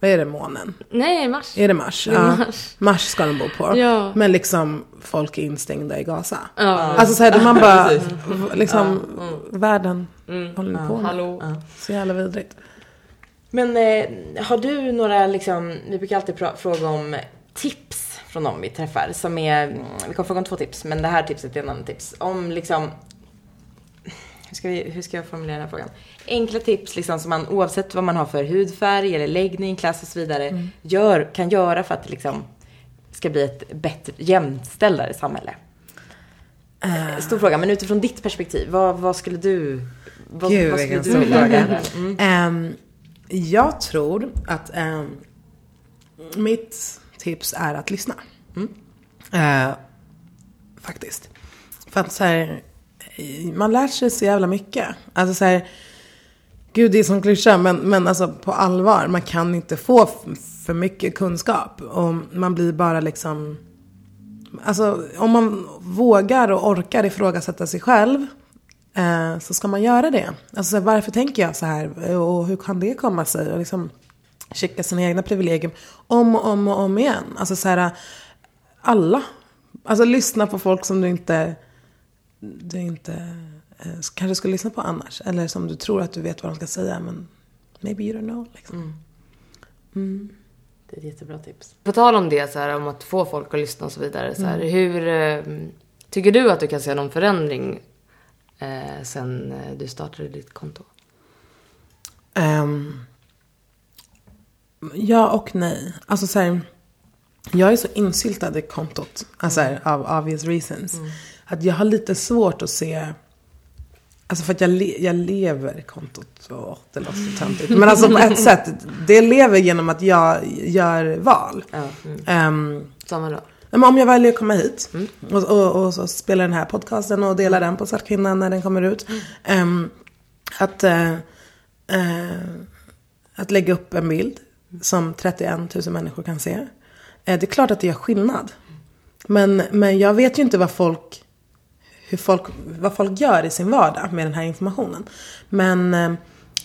vad är det, månen? Nej, Mars. Är det Mars? Det är Ja. Mars. Mars ska de bo på. Ja. Men liksom folk är instängda i Gaza. Ja. Alltså så här, man bara, liksom, världen håller ni på med? Hallå. Ja. Så jävla vidrigt. Men eh, har du några, liksom, vi brukar alltid fråga om tips från dem vi träffar som är, mm, vi kommer fråga om två tips, men det här tipset är en annan tips. Om liksom, hur ska, vi, hur ska jag formulera den här frågan? Enkla tips liksom som man oavsett vad man har för hudfärg eller läggning, klass och så vidare, gör, kan göra för att det liksom ska bli ett bättre, jämställdare samhälle. Eh, Stor fråga, men utifrån ditt perspektiv, vad, vad skulle du, vad, Gud, vad skulle du fråga. Mm. Ehm, jag tror att eh, mitt tips är att lyssna. Mm. Eh, faktiskt. För att så här, eh, man lär sig så jävla mycket. Alltså så här, gud det är som klyscha, men, men alltså på allvar, man kan inte få f- för mycket kunskap. Och man blir bara liksom, alltså om man vågar och orkar ifrågasätta sig själv eh, så ska man göra det. Alltså varför tänker jag så här och hur kan det komma sig? Och liksom checka sina egna privilegium om och om och om igen. Alltså så här, alla. Alltså lyssna på folk som du inte, du inte eh, kanske skulle lyssna på annars. Eller som du tror att du vet vad de ska säga men maybe you don't know. Liksom. Det är ett jättebra tips. På tal om det, så här, om att få folk att lyssna och så vidare. Så här, Hur eh, tycker du att du kan se någon förändring eh, sen eh, du startade ditt konto? Ehm, ja och nej. Alltså så här, jag är så insyltad i kontot. Alltså här, av obvious reasons. Att jag har lite svårt att se Alltså för att jag, le, jag lever kontot. Åh, det låter så töntigt. Men alltså på ett sätt. Det lever genom att jag gör val. Ja. Ehm, Samma då? Men om jag väljer att komma hit och, och, och så spela den här podcasten och dela den på Svartkvinnan när den kommer ut. Ehm, att, eh, eh, att lägga upp en bild som 31 000 människor kan se. Eh, det är klart att det gör skillnad. Men, men jag vet ju inte vad folk, hur folk, vad folk gör i sin vardag med den här informationen. Men eh,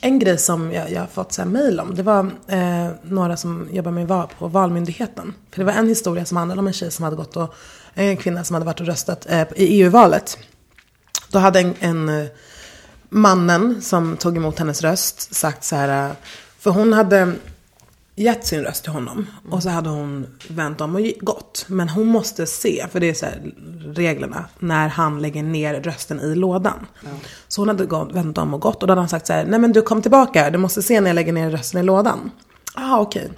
en grej som jag, jag har fått så här mail om, det var eh, några som jobbar med val, på Valmyndigheten. För det var en historia som handlade om en tjej som hade gått och, en kvinna som hade varit och röstat eh, i EU-valet. Då hade en, en eh, mannen som tog emot hennes röst sagt så här, eh, för hon hade gett sin röst till honom. Och så hade hon vänt om och gått. Men hon måste se, för det är så reglerna, när han lägger ner rösten i lådan. Ja. Så hon hade gått, vänt om och gått. Och då hade han sagt så här, nej men du kom tillbaka, du måste se när jag lägger ner rösten i lådan. Ah, okej. Okay.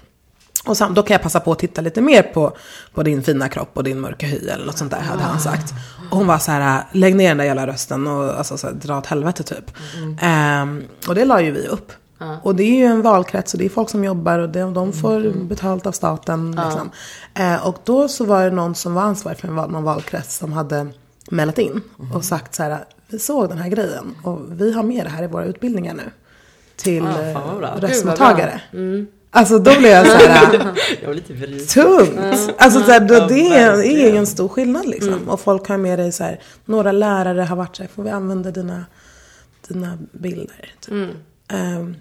Och sen, då kan jag passa på att titta lite mer på, på din fina kropp och din mörka hy eller något sånt där hade han sagt. Och hon var så här, lägg ner den där jävla rösten och alltså, så här, dra åt helvete typ. Mm. Um, och det la ju vi upp. Ja. Och det är ju en valkrets och det är folk som jobbar och de, de får mm. betalt av staten. Ja. Liksom. Eh, och då så var det någon som var ansvarig för någon valkrets som hade mejlat in mm. och sagt så här, vi såg den här grejen och vi har med det här i våra utbildningar nu. Till ja, eh, röstmottagare. Mm. Alltså då blev jag så här. [LAUGHS] jag var lite tungt. Alltså så här, då, det är, är ju en stor skillnad liksom. Mm. Och folk har med dig så här, några lärare har varit så här, får vi använda dina, dina bilder? Typ. Mm. Um,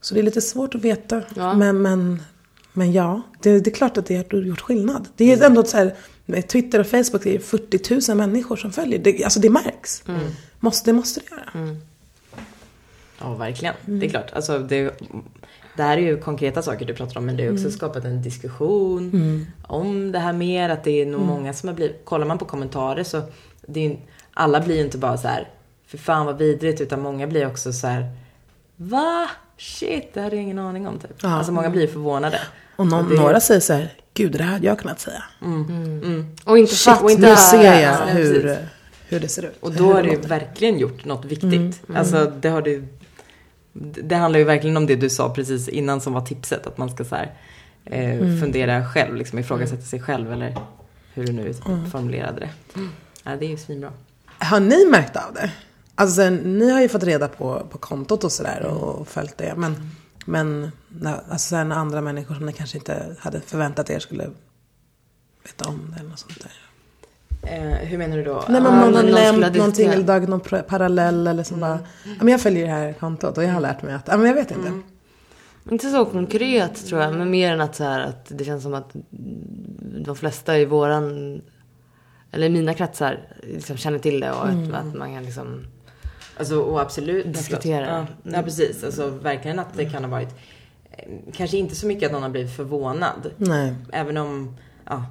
så det är lite svårt att veta. Ja. Men, men, men ja, det, det, är klart att det har gjort skillnad. Det är ändå så här, med Twitter och Facebook, det är 40 000 människor som följer. Det, alltså det märks. Mm. Måste, det måste det göra. Mm. Ja, verkligen. Mm. Det är klart. Alltså, det, det här är ju konkreta saker du pratar om, men det har också mm. skapat en diskussion mm. om det här mer. Att det är nog mm. många som har blivit, kollar man på kommentarer så, det är, alla blir ju inte bara så här, för fan vad vidrigt, utan många blir också så här, va? Shit, det hade jag ingen aning om typ. Ja. Alltså många blir förvånade. Och, någon, och det... några säger så här, gud det här hade jag kunnat säga. Mm. Mm. mm. Och inte shit, och inte nu ser jag hur, hur det ser ut. Och då har du verkligen gjort något viktigt. Mm. mm. Alltså det har du det handlar ju verkligen om det du sa precis innan som var tipset. Att man ska så här, eh, mm. fundera själv, liksom ifrågasätta sig själv. Eller hur du nu formulerade det. Ja, det är ju svinbra. Har ni märkt av det? Alltså ni har ju fått reda på, på kontot och sådär och, och följt det. Men, men alltså sen andra människor som ni kanske inte hade förväntat er skulle veta om det eller något sånt där. Eh, hur menar du då? Nej, men någon har nämnt någonting eller dragit någon parallell eller som mm. bara, ja, men jag följer det här kontot och jag har lärt mig att, ja men jag vet inte. Mm. Inte så konkret tror jag, men mer än att så här att det känns som att de flesta i våran, eller mina kretsar, liksom känner till det och mm. att man kan liksom Alltså, och absolut. Diskutera. Ja, ja, precis. Alltså verkligen att det kan ha varit, eh, kanske inte så mycket att någon har blivit förvånad. Nej. Även om, ja.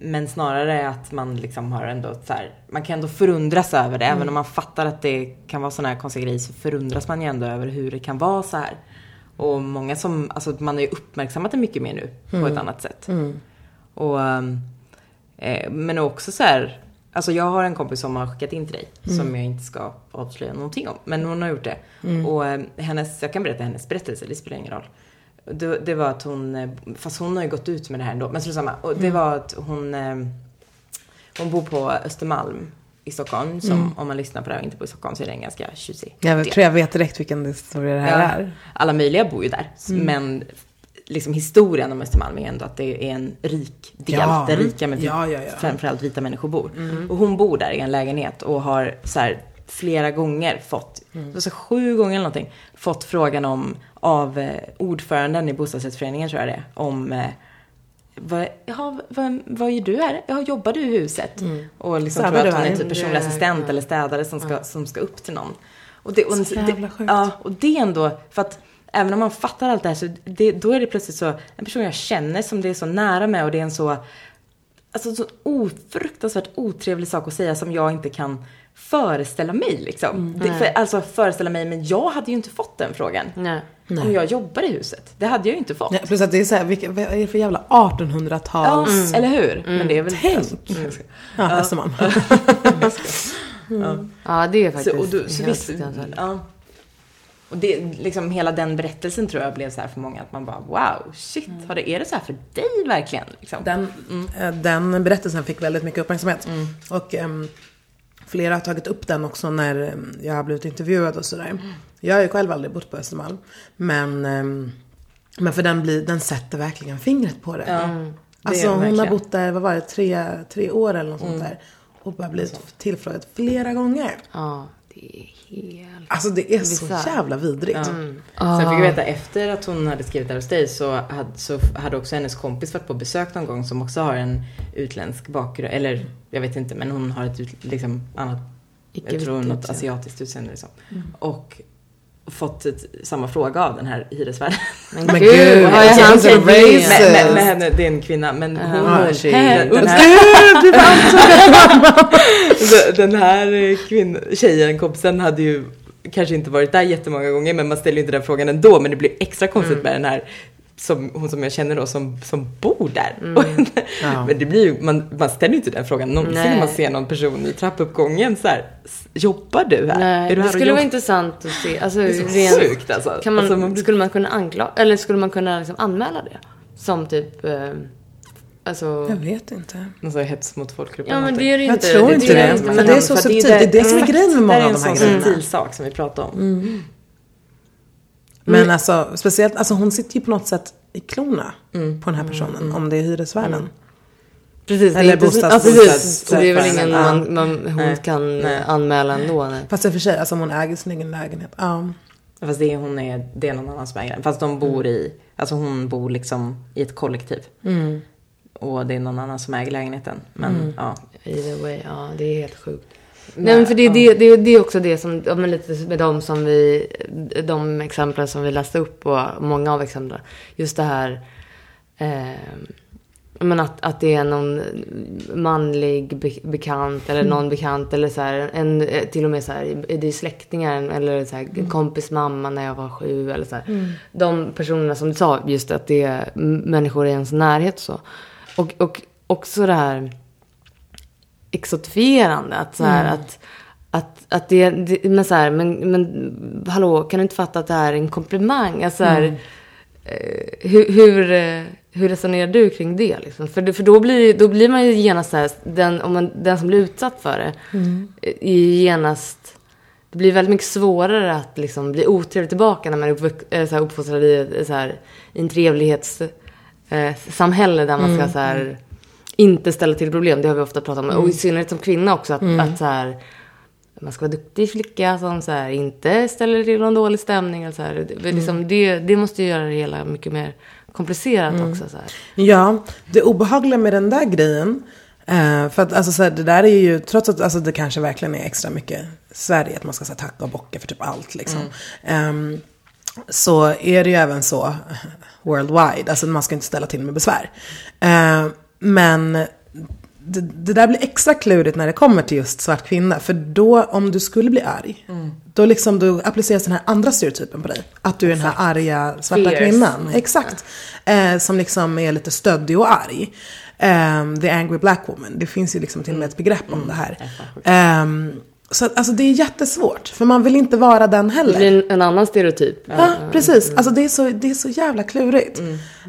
Men snarare att man liksom har ändå så här, man kan ändå förundras över det. Mm. Även om man fattar att det kan vara sådana här konstiga grejer så förundras man ju ändå över hur det kan vara så här. Och många som, alltså man har ju uppmärksammat det mycket mer nu mm. på ett annat sätt. Mm. Och, eh, men också så här, Alltså jag har en kompis som har skickat in till dig. Mm. Som jag inte ska avslöja någonting om. Men hon har gjort det. Mm. Och eh, hennes, jag kan berätta hennes berättelse, det spelar ingen roll. Det, det, var att hon, eh, fast hon har ju gått ut med det här ändå. Men så samma. Och det mm. var att hon, eh, hon bor på Östermalm i Stockholm. Som mm. om man lyssnar på det här och inte bor i Stockholm så är det en ganska tjusig Jag del. tror jag vet direkt vilken historia det här ja, är. Alla möjliga bor ju där. Mm. Men liksom historien om Östermalm är ändå att det är en rik del ja. där rika men ja, ja, ja. framförallt vita människor bor. Mm. Och hon bor där i en lägenhet och har så här, flera gånger fått, mm. alltså sju gånger eller någonting, fått frågan om av eh, ordföranden i bostadsrättsföreningen tror jag det är, om eh, vad, ja, vad, vad gör du här? Ja, jobbar du i huset? Mm. Och liksom tror att hon är typ personlig assistent eller städare som ska, som ska upp till någon. Och det, och, så jävla sjukt. Ja, och det är ändå, för att även om man fattar allt det här så det, då är det plötsligt så, en person jag känner som det är så nära med och det är en så, alltså så ofruktansvärt otrevlig sak att säga som jag inte kan föreställa mig liksom. Mm, det, för, alltså föreställa mig, men jag hade ju inte fått den frågan. Nej. Om jag jobbar i huset. Det hade jag ju inte fått. Nej, plus att det är såhär, vilka, vad är det för jävla 1800-tals... Ja, mm. eller hur? Mm. Men det är väl... Tänk! Alltså, ja, ja. Östermalm. mm. [LAUGHS] Ja, det är faktiskt så, och du, så visst, ja. Och det, liksom hela den berättelsen tror jag blev så här för många att man bara wow, shit, mm. har det, är det så här för dig verkligen? Liksom? Den, mm. Eh, den berättelsen fick väldigt mycket uppmärksamhet. Mm. Och um, flera har tagit upp den också när jag har blivit intervjuad och sådär. Mm. Jag har ju själv aldrig bott på Östermalm. Men, um, men för den, blir, den sätter verkligen fingret på det. Mm. det alltså hon har bott där, vad var det, tre, tre år eller något sånt mm. där. Och bara blivit tillfrågad flera gånger. Ja. Det är helt... Alltså det är så Bisarrt. jävla vidrigt. Sen fick jag veta efter att hon hade skrivit där hos dig så hade, så hade också hennes kompis varit på besök någon gång som också har en utländsk bakgrund. Eller jag vet inte men hon har ett liksom annat, Icke jag tror något asiatiskt utseende liksom. Och fått ett, samma fråga av den här hyresvärden. Men, Men gud, vad är alltså, är problem? racist. Men, henne, det är en kvinna. Men hon, Ja, hon, tjej. den, den här, Gud, du [LAUGHS] den här kvinn, tjejen, kompisen, hade ju kanske inte varit där jättemånga gånger, men man ställer ju inte den frågan ändå. Men det blir extra konstigt med den här, som, hon som jag känner då, som, som bor där. [LAUGHS] Ja. men det blir ju, man, man ställer ju inte den frågan någonsin när man ser någon person i trappuppgången så här, "S- jobbar du här? Nej, är du det här och skulle vara jobbar?" intressant att se. Alltså, Det är så rent- sjukt alltså. Kan man, alltså man blir- Skulle man kunna anklaga, eller skulle man kunna liksom anmäla det? Som typ, eh, alltså... Jag vet inte. Sån här hets mot folkgrupp. Ja men det är det ju Jag inte. tror inte är det. inte, För det är så subtilt. Det är det som är grejen med många det är av en de här sån grejerna. subtil sak som vi pratar om. Men alltså, speciellt, alltså hon sitter ju på något sätt i klorna på den här personen. Om det är hyresvärden. Precis, Eller bostads- ja, precis. det är väl ingen Ja. man, man, hon Nej. kan Nej. anmäla ändå. Nej. Fast i och för sig, alltså om hon äger sin egen lägenhet. Ja. Fast det är, hon är, det är någon annan som äger den. Fast de bor i, alltså hon bor liksom i ett kollektiv. Och det är någon annan som äger lägenheten. Men ja. Either way, ja det är helt sjukt. Nej men för det, är det, det, det är också det som, ja, men lite med de som vi, de exemplen som vi läste upp och många av exemplen. Just det här, eh, men att, att det är någon manlig be, bekant eller någon bekant eller så här, en, eh, till och med så här, det är släktingar eller så här, en kompis mamma när jag var sju eller så här. De personerna som du sa, just att det är människor i ens närhet så. Och, och också det här exotifierande. Att så här, att, att, att det, det men så här, men, men hallå, kan du inte fatta att det här är en komplimang? Alltså, så här, eh, hur, hur, eh, hur resonerar du kring det? Liksom? För, för då, blir, då blir man ju genast så här, den, om man, den som blir utsatt för det, eh, är ju genast det blir väldigt mycket svårare att liksom bli otrevlig tillbaka när man är så här uppfostrad i, så här, i en trevlighetssamhälle eh, där man ska så här, inte ställa till problem. Det har vi ofta pratat om. Och i synnerhet som kvinna också. Att, att så här, man ska vara duktig flicka som så här, inte ställer till någon dålig stämning. Eller så här. Det, liksom, det, det måste ju göra det hela mycket mer komplicerat också. Så här. Ja, det obehagliga med den där grejen. Eh, för att alltså, så här, det där är ju, trots att alltså, det kanske verkligen är extra mycket Sverige, att man ska så här, tacka och bocka för typ allt liksom. Ehm, så är det ju även så worldwide, alltså man ska inte ställa till med besvär. Eh, men det, det där blir extra klurigt när det kommer till just svart kvinna. För då, om du skulle bli arg, då, liksom, då appliceras den här andra stereotypen på dig. Att du är den här arga svarta Fierce. kvinnan. Exakt. Eh, som liksom är lite stöddig och arg. Ehm, the angry black woman. Det finns ju liksom till och med ett begrepp om det här. Ehm, så alltså det är jättesvårt. För man vill inte vara den Det heller. blir en, en annan stereotyp. Ja, precis. Alltså det är så, det är så jävla klurigt.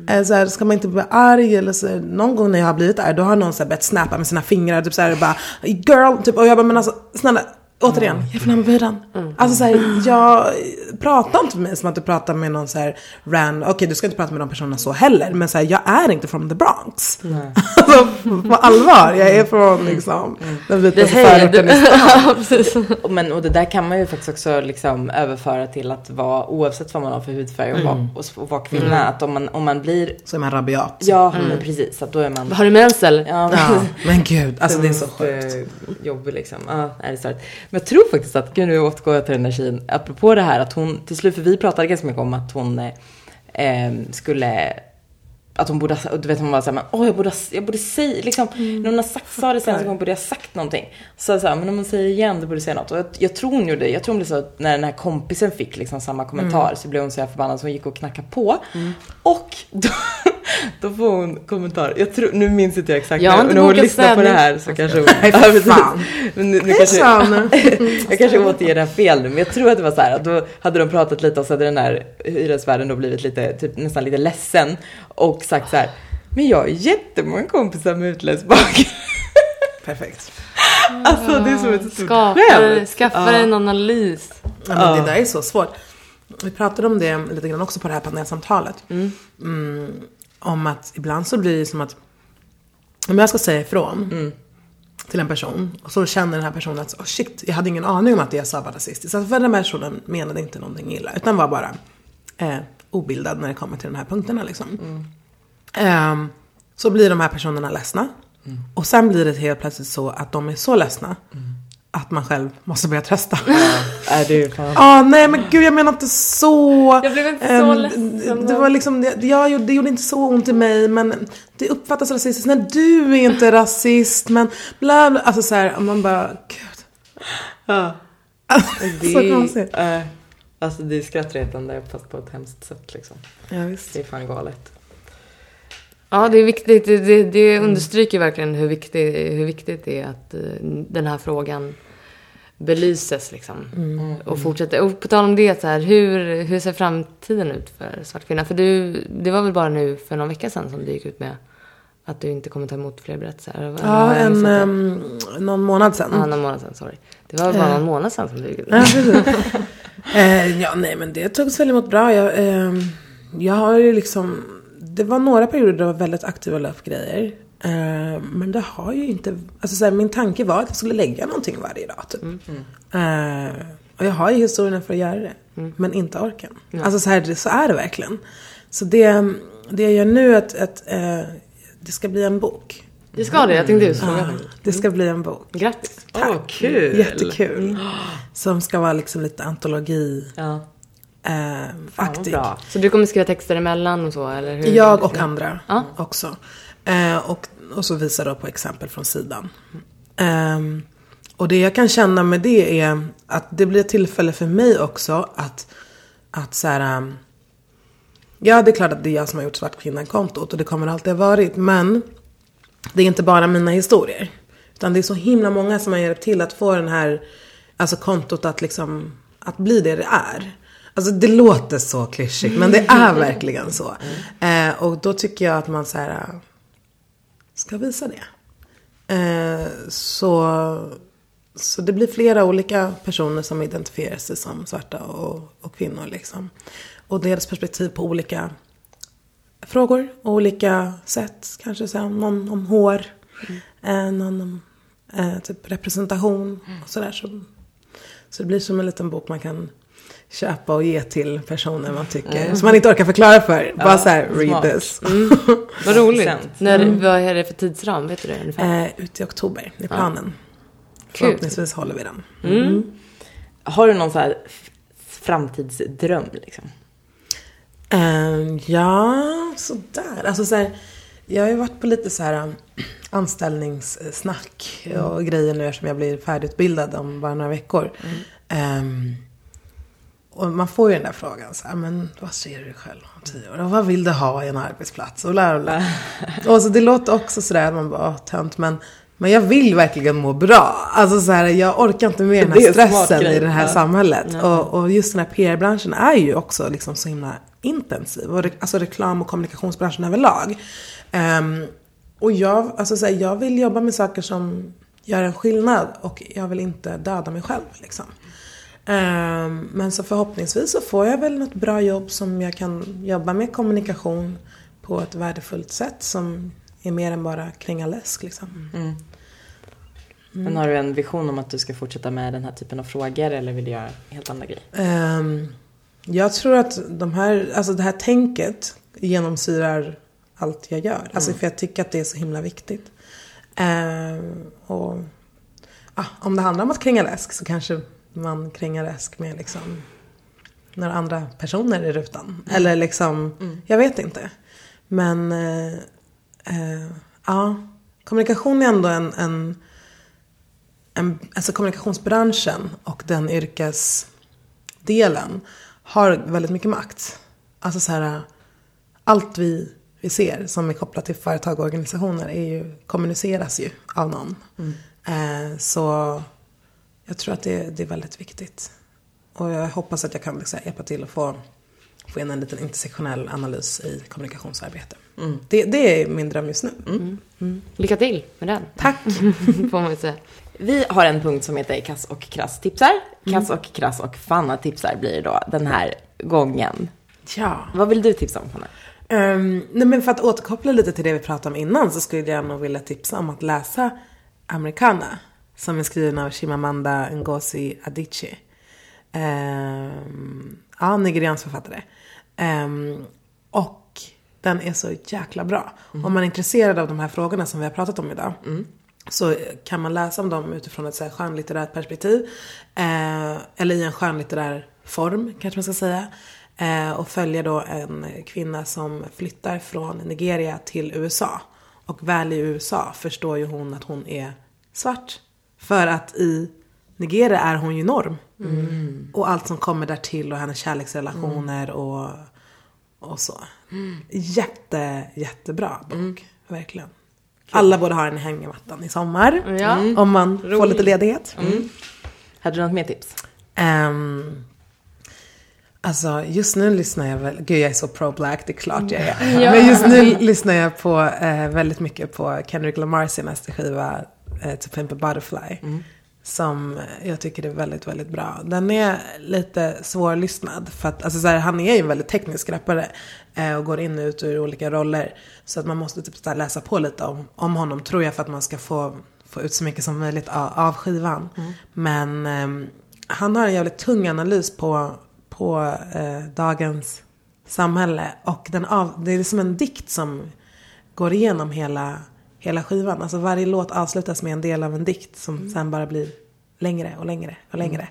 Eh, Så här, ska man inte bli arg eller så, någon gång när jag har blivit arg, då har någon så här börjat snappa med sina fingrar, typ så här, bara girl, typ, och jag bara, men alltså snälla, återigen, jag får lämna mobilen. Alltså så här, jag pratar inte med mig som att du pratar med någon så här rand, okej du ska inte prata med de personerna så heller, men så här, jag är inte från the Bronx. [LAUGHS] alltså på allvar, jag är från liksom den Det vitaste är förorten i stan. [LAUGHS] [LAUGHS] Och, men, och det där kan man ju faktiskt också liksom överföra till att vara, oavsett vad man har för hudfärg och, vara, och, och vara kvinna, att om man, om man blir, Så är man rabiat. ja men precis, att då är man Har du mens eller? Ja, Ja, men gud, alltså det är så sjukt. Jobbig liksom. Ja, är det. Men jag tror faktiskt att, gud nu återgår jag till den där tjejen, apropå det här att hon, till slut, för vi pratade ganska mycket om att hon eh, skulle att hon borde ha, du vet hon var såhär, men åh jag borde, jag borde säga, liksom, när hon har sagt, sa det senast gång borde jag ha sagt någonting. Så jag sa, men om hon säger det igen, då borde du säga något. Och jag, jag tror hon gjorde det, jag tror hon blev så att när den här kompisen fick liksom samma kommentar så blev hon så förbannad så hon gick och knackade på. Och då, [LAUGHS] [LAUGHS] då får hon kommentar, jag tror, nu minns inte jag exakt, Jag har inte när hon lyssnar på det här så kanske hon... Nej, [LAUGHS] Ja, för fan. Men nu, nu kanske, [LAUGHS] jag kanske återger det här fel nu, men jag tror att det var så här att då hade de pratat lite och så hade den här hyresvärden då blivit lite, typ nästan lite ledsen och sagt så här, men jag har jättemånga kompisar med utländsk bakgrund. Perfekt. Alltså det är som ett stort Skaffa, skämt. skaffa Ja. dig en analys. Ja, men Det där är så svårt. Vi pratade om det lite grann också på det här panelsamtalet. Mm, om att ibland så blir det som att om jag ska säga ifrån till en person. Och så känner den här personen att, oh shit, jag hade ingen aning om att det jag sa var rasistiskt. Alltså för den här personen menade inte någonting illa, utan var bara eh, obildad när det kommer till de här punkterna liksom. Eh, så blir de här personerna ledsna. Och sen blir det helt plötsligt så att de är så ledsna att man själv måste börja trösta. Är du fan... Ja, nej men gud jag menar inte så. Jag blev inte så Ehm, ledsen. Det var liksom, det, jag gjorde, det gjorde inte så ont i mig men det uppfattas rasistiskt. Nej du är inte [LAUGHS] rasist men bla bla. Alltså så här, man bara, gud. Ja. Det så konstigt. är, äh, alltså det är skrattretande fast på ett hemskt sätt liksom. Ja, visst. Det är fan galet. Ja, det är viktigt. Det, det, det understryker verkligen hur, viktig, hur viktigt det är att eh, den här frågan belyses liksom. Och fortsätter. Och på tal om det, så här, hur, hur ser framtiden ut för svart kvinna? För du, det var väl bara nu för någon vecka sedan som du gick ut med att du inte kommer ta emot fler berättelser? Ja, en, um, någon månad sedan. Ja, någon månad sedan, sorry. Det var bara någon månad sedan som du gick ut. Ja, precis. eh, ja, nej men det togs väl emot bra. Jag, ehm, jag har ju liksom, det var några perioder där jag var väldigt aktiv och la upp grejer. Eh, men det har ju inte, alltså så här, min tanke var att jag skulle lägga någonting varje dag typ. Eh, och jag har ju historien för att göra det. Men inte orken. Alltså så, här, det- så är det verkligen. Så det, det jag gör nu är att, att eh, det ska bli en bok. Det ska det, jag tänkte just fråga. Ja, det ska bli en bok. Grattis. Åh, kul! Jättekul. Som ska vara liksom lite antologi. Ja. Eh, aktig. bra. Så du kommer skriva texter emellan och så, eller hur? Jag och andra Ja. också. Eh, och, och så visar då på exempel från sidan. Ehm, och det jag kan känna med det är att det blir ett tillfälle för mig också att, att så här, um, Ja, det är klart att det är jag som har gjort Svart kvinna-kontot och det kommer alltid ha varit. Men det är inte bara mina historier. Utan det är så himla många som har hjälpt till att få den här, alltså kontot att liksom, att bli det det är. Alltså det låter så klyschigt, men det är [LAUGHS] verkligen så. Eh, och då tycker jag att man så här, äh, ska visa det. Eh, så, så det blir flera olika personer som identifierar sig som svarta och, och kvinnor liksom. Och deras perspektiv på olika frågor och olika sätt. Kanske så här, någon om hår, eh, någon om eh, typ representation och sådär. Så, så det blir som en liten bok man kan köpa och ge till personer man tycker, som man inte orkar förklara för. Bara så här, read smart. this. Vad roligt. När, Vad är det för tidsram? Vet du det ungefär? Eh, ut i oktober, det är planen. Kul. Förhoppningsvis håller vi den. Har du någon så här framtidsdröm liksom? Eh, ja, sådär. Alltså så här, jag har ju varit på lite så här um, anställningssnack och grejer nu eftersom jag blir färdigutbildad om bara några veckor. Ehm, och man får ju den där frågan så här, men vad ser du själv om tio år? Och vad vill du ha i en arbetsplats? Och, bla, bla, bla. och så det låter också sådär, man bara, "Åh, tönt, men men jag vill verkligen må bra. Alltså så här, jag orkar inte med den här stressen grej. i det här Ja. samhället. Och, och just den här PR-branschen är ju också liksom så himla intensiv. Och re, alltså reklam och kommunikationsbranschen överlag. Ehm, och jag, alltså så här, jag vill jobba med saker som gör en skillnad. Och jag vill inte döda mig själv. Liksom. Ehm, men så förhoppningsvis så får jag väl något bra jobb som jag kan jobba med kommunikation på ett värdefullt sätt. Som är mer än bara kränga läsk liksom. Men har du en vision om att du ska fortsätta med den här typen av frågor eller vill du göra helt andra grejer? Ehm, jag tror att de här, alltså det här tänket genomsyrar allt jag gör. Alltså för jag tycker att det är så himla viktigt. Ehm, och ah, om det handlar om att kränga läsk så kanske man krängar läsk med liksom några andra personer i rutan. Eller liksom, jag vet inte. Men eh, eh, ja, kommunikation är ändå en, en en, alltså kommunikationsbranschen och den yrkesdelen har väldigt mycket makt. Alltså så här, allt vi, vi ser som är kopplat till företag och organisationer är ju, kommuniceras ju av någon. Eh, så jag tror att det, det är väldigt viktigt. Och jag hoppas att jag kan liksom hjälpa till att få, få in en liten intersektionell analys i kommunikationsarbete. Det, det är min dröm just nu. Lycka till med den. Tack! [LAUGHS] Får man säga. Vi har en punkt som heter Kass och Krass tipsar. Kass och Krass och Fanna tipsar blir det då den här gången. Ja. Vad vill du tipsa om Fanna? Um, nej men för att återkoppla lite till det vi pratade om innan så skulle jag nog vilja tipsa om att läsa Americana. Som är skriven av Chimamanda Ngozi Adichie. Um, ja, nigeriansk författare. Um, och den är så jäkla bra. Om man är intresserad av de här frågorna som vi har pratat om idag. Så kan man läsa om dem utifrån ett så här skönlitterärt perspektiv. Eh, eller i en skönlitterär form kanske man ska säga. Eh, och följa då en kvinna som flyttar från Nigeria till USA. Och väl i USA förstår ju hon att hon är svart. För att i Nigeria är hon ju norm. Och allt som kommer där till och hennes kärleksrelationer och, och så. Jätte, jättebra bok. Verkligen. Alla borde ha den i hängmattan i sommar. Ja. Om man får lite ledighet. Hade du något mer tips? Ehm, alltså just nu lyssnar jag väl, gud jag är så pro-black, det är klart jag är. [LAUGHS] Men just nu lyssnar jag på eh, väldigt mycket på Kendrick Lamars senaste skiva, To Pimp a Butterfly. Som jag tycker är väldigt, väldigt bra. Den är lite svårlyssnad. För att alltså, så här, han är ju en väldigt teknisk rappare. Eh, och går in och ut ur olika roller. Så att man måste typ så läsa på lite om, om honom tror jag för att man ska få, få ut så mycket som möjligt av, av skivan. Men ehm, han har en jävligt tung analys på, på eh, dagens samhälle. Och den av, det är som en dikt som går igenom hela, hela skivan. Alltså varje låt avslutas med en del av en dikt som sen bara blir längre och längre och längre.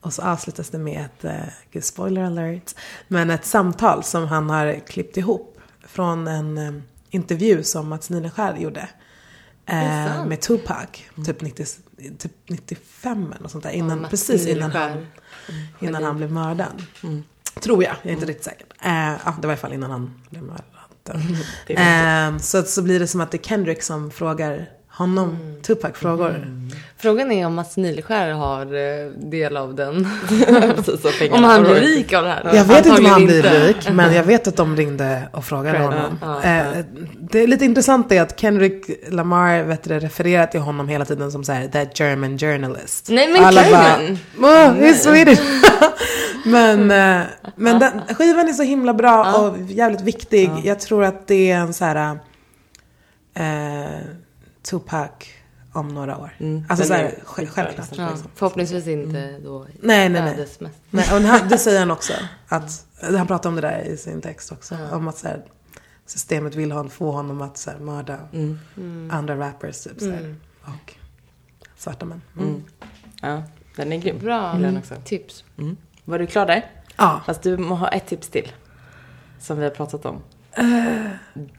Och så avslutas det med ett, eh, gud, spoiler alert, men ett samtal som han har klippt ihop från en eh, intervju som Mats Nileskär gjorde. Eh, med Tupac, typ, 90, typ 95 eller något sånt där. Innan, Mats precis innan han, innan han blev mördad. Tror jag, jag är inte riktigt säker. Eh, ja, det var i alla fall innan han blev mördad. Det är Eh, så, så blir det som att det är Kendrick som frågar honom Tupac frågor. Frågan är om Mats Nileskär har eh, del av den. [LAUGHS] Om han blir rik av det här. Jag vet inte om han blir inte. rik, men jag vet att de ringde och frågade honom. ja, Eh, det är lite intressant är att Kendrick Lamar vet du, refererar till honom hela tiden som så här, that German journalist. Nej, men Alla German! bara, oh, he's Swedish. [LAUGHS] men eh, men den, skivan är så himla bra och jävligt viktig. Jag tror att det är en så här eh, Tupac om några år. Alltså Den så här, är själv- självklart. liksom. Ja, förhoppningsvis inte då Nej, nej, nej. ödesmässigt. Nej, och han, det säger han också. [LAUGHS] Att, han pratar om det där i sin text också. Om att så här, systemet vill hon, få honom att så här, mörda andra rappers. Typ, så här, Och svarta män. Mm. Ja, den är grym. Bra den också. tips. Mm. Var du klar där? Ja. Fast du må ha ett tips till. Som vi har pratat om.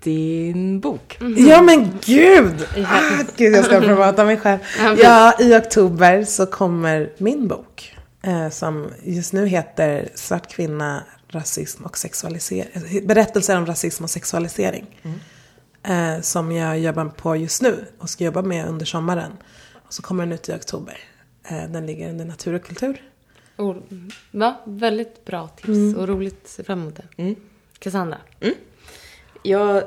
Din bok. Ja men gud! Ah, gud jag ska [LAUGHS] promota mig själv. Ja, i oktober så kommer min bok. Eh, som just nu heter Svart kvinna, rasism och sexualisering. Berättelser om rasism och sexualisering. Eh, som jag jobbar på just nu och ska jobba med under sommaren. Och så kommer den ut i oktober. Eh, den ligger under natur och kultur. Och, va? Väldigt bra tips och roligt. Se fram emot det. Mm. Cassandra. Jag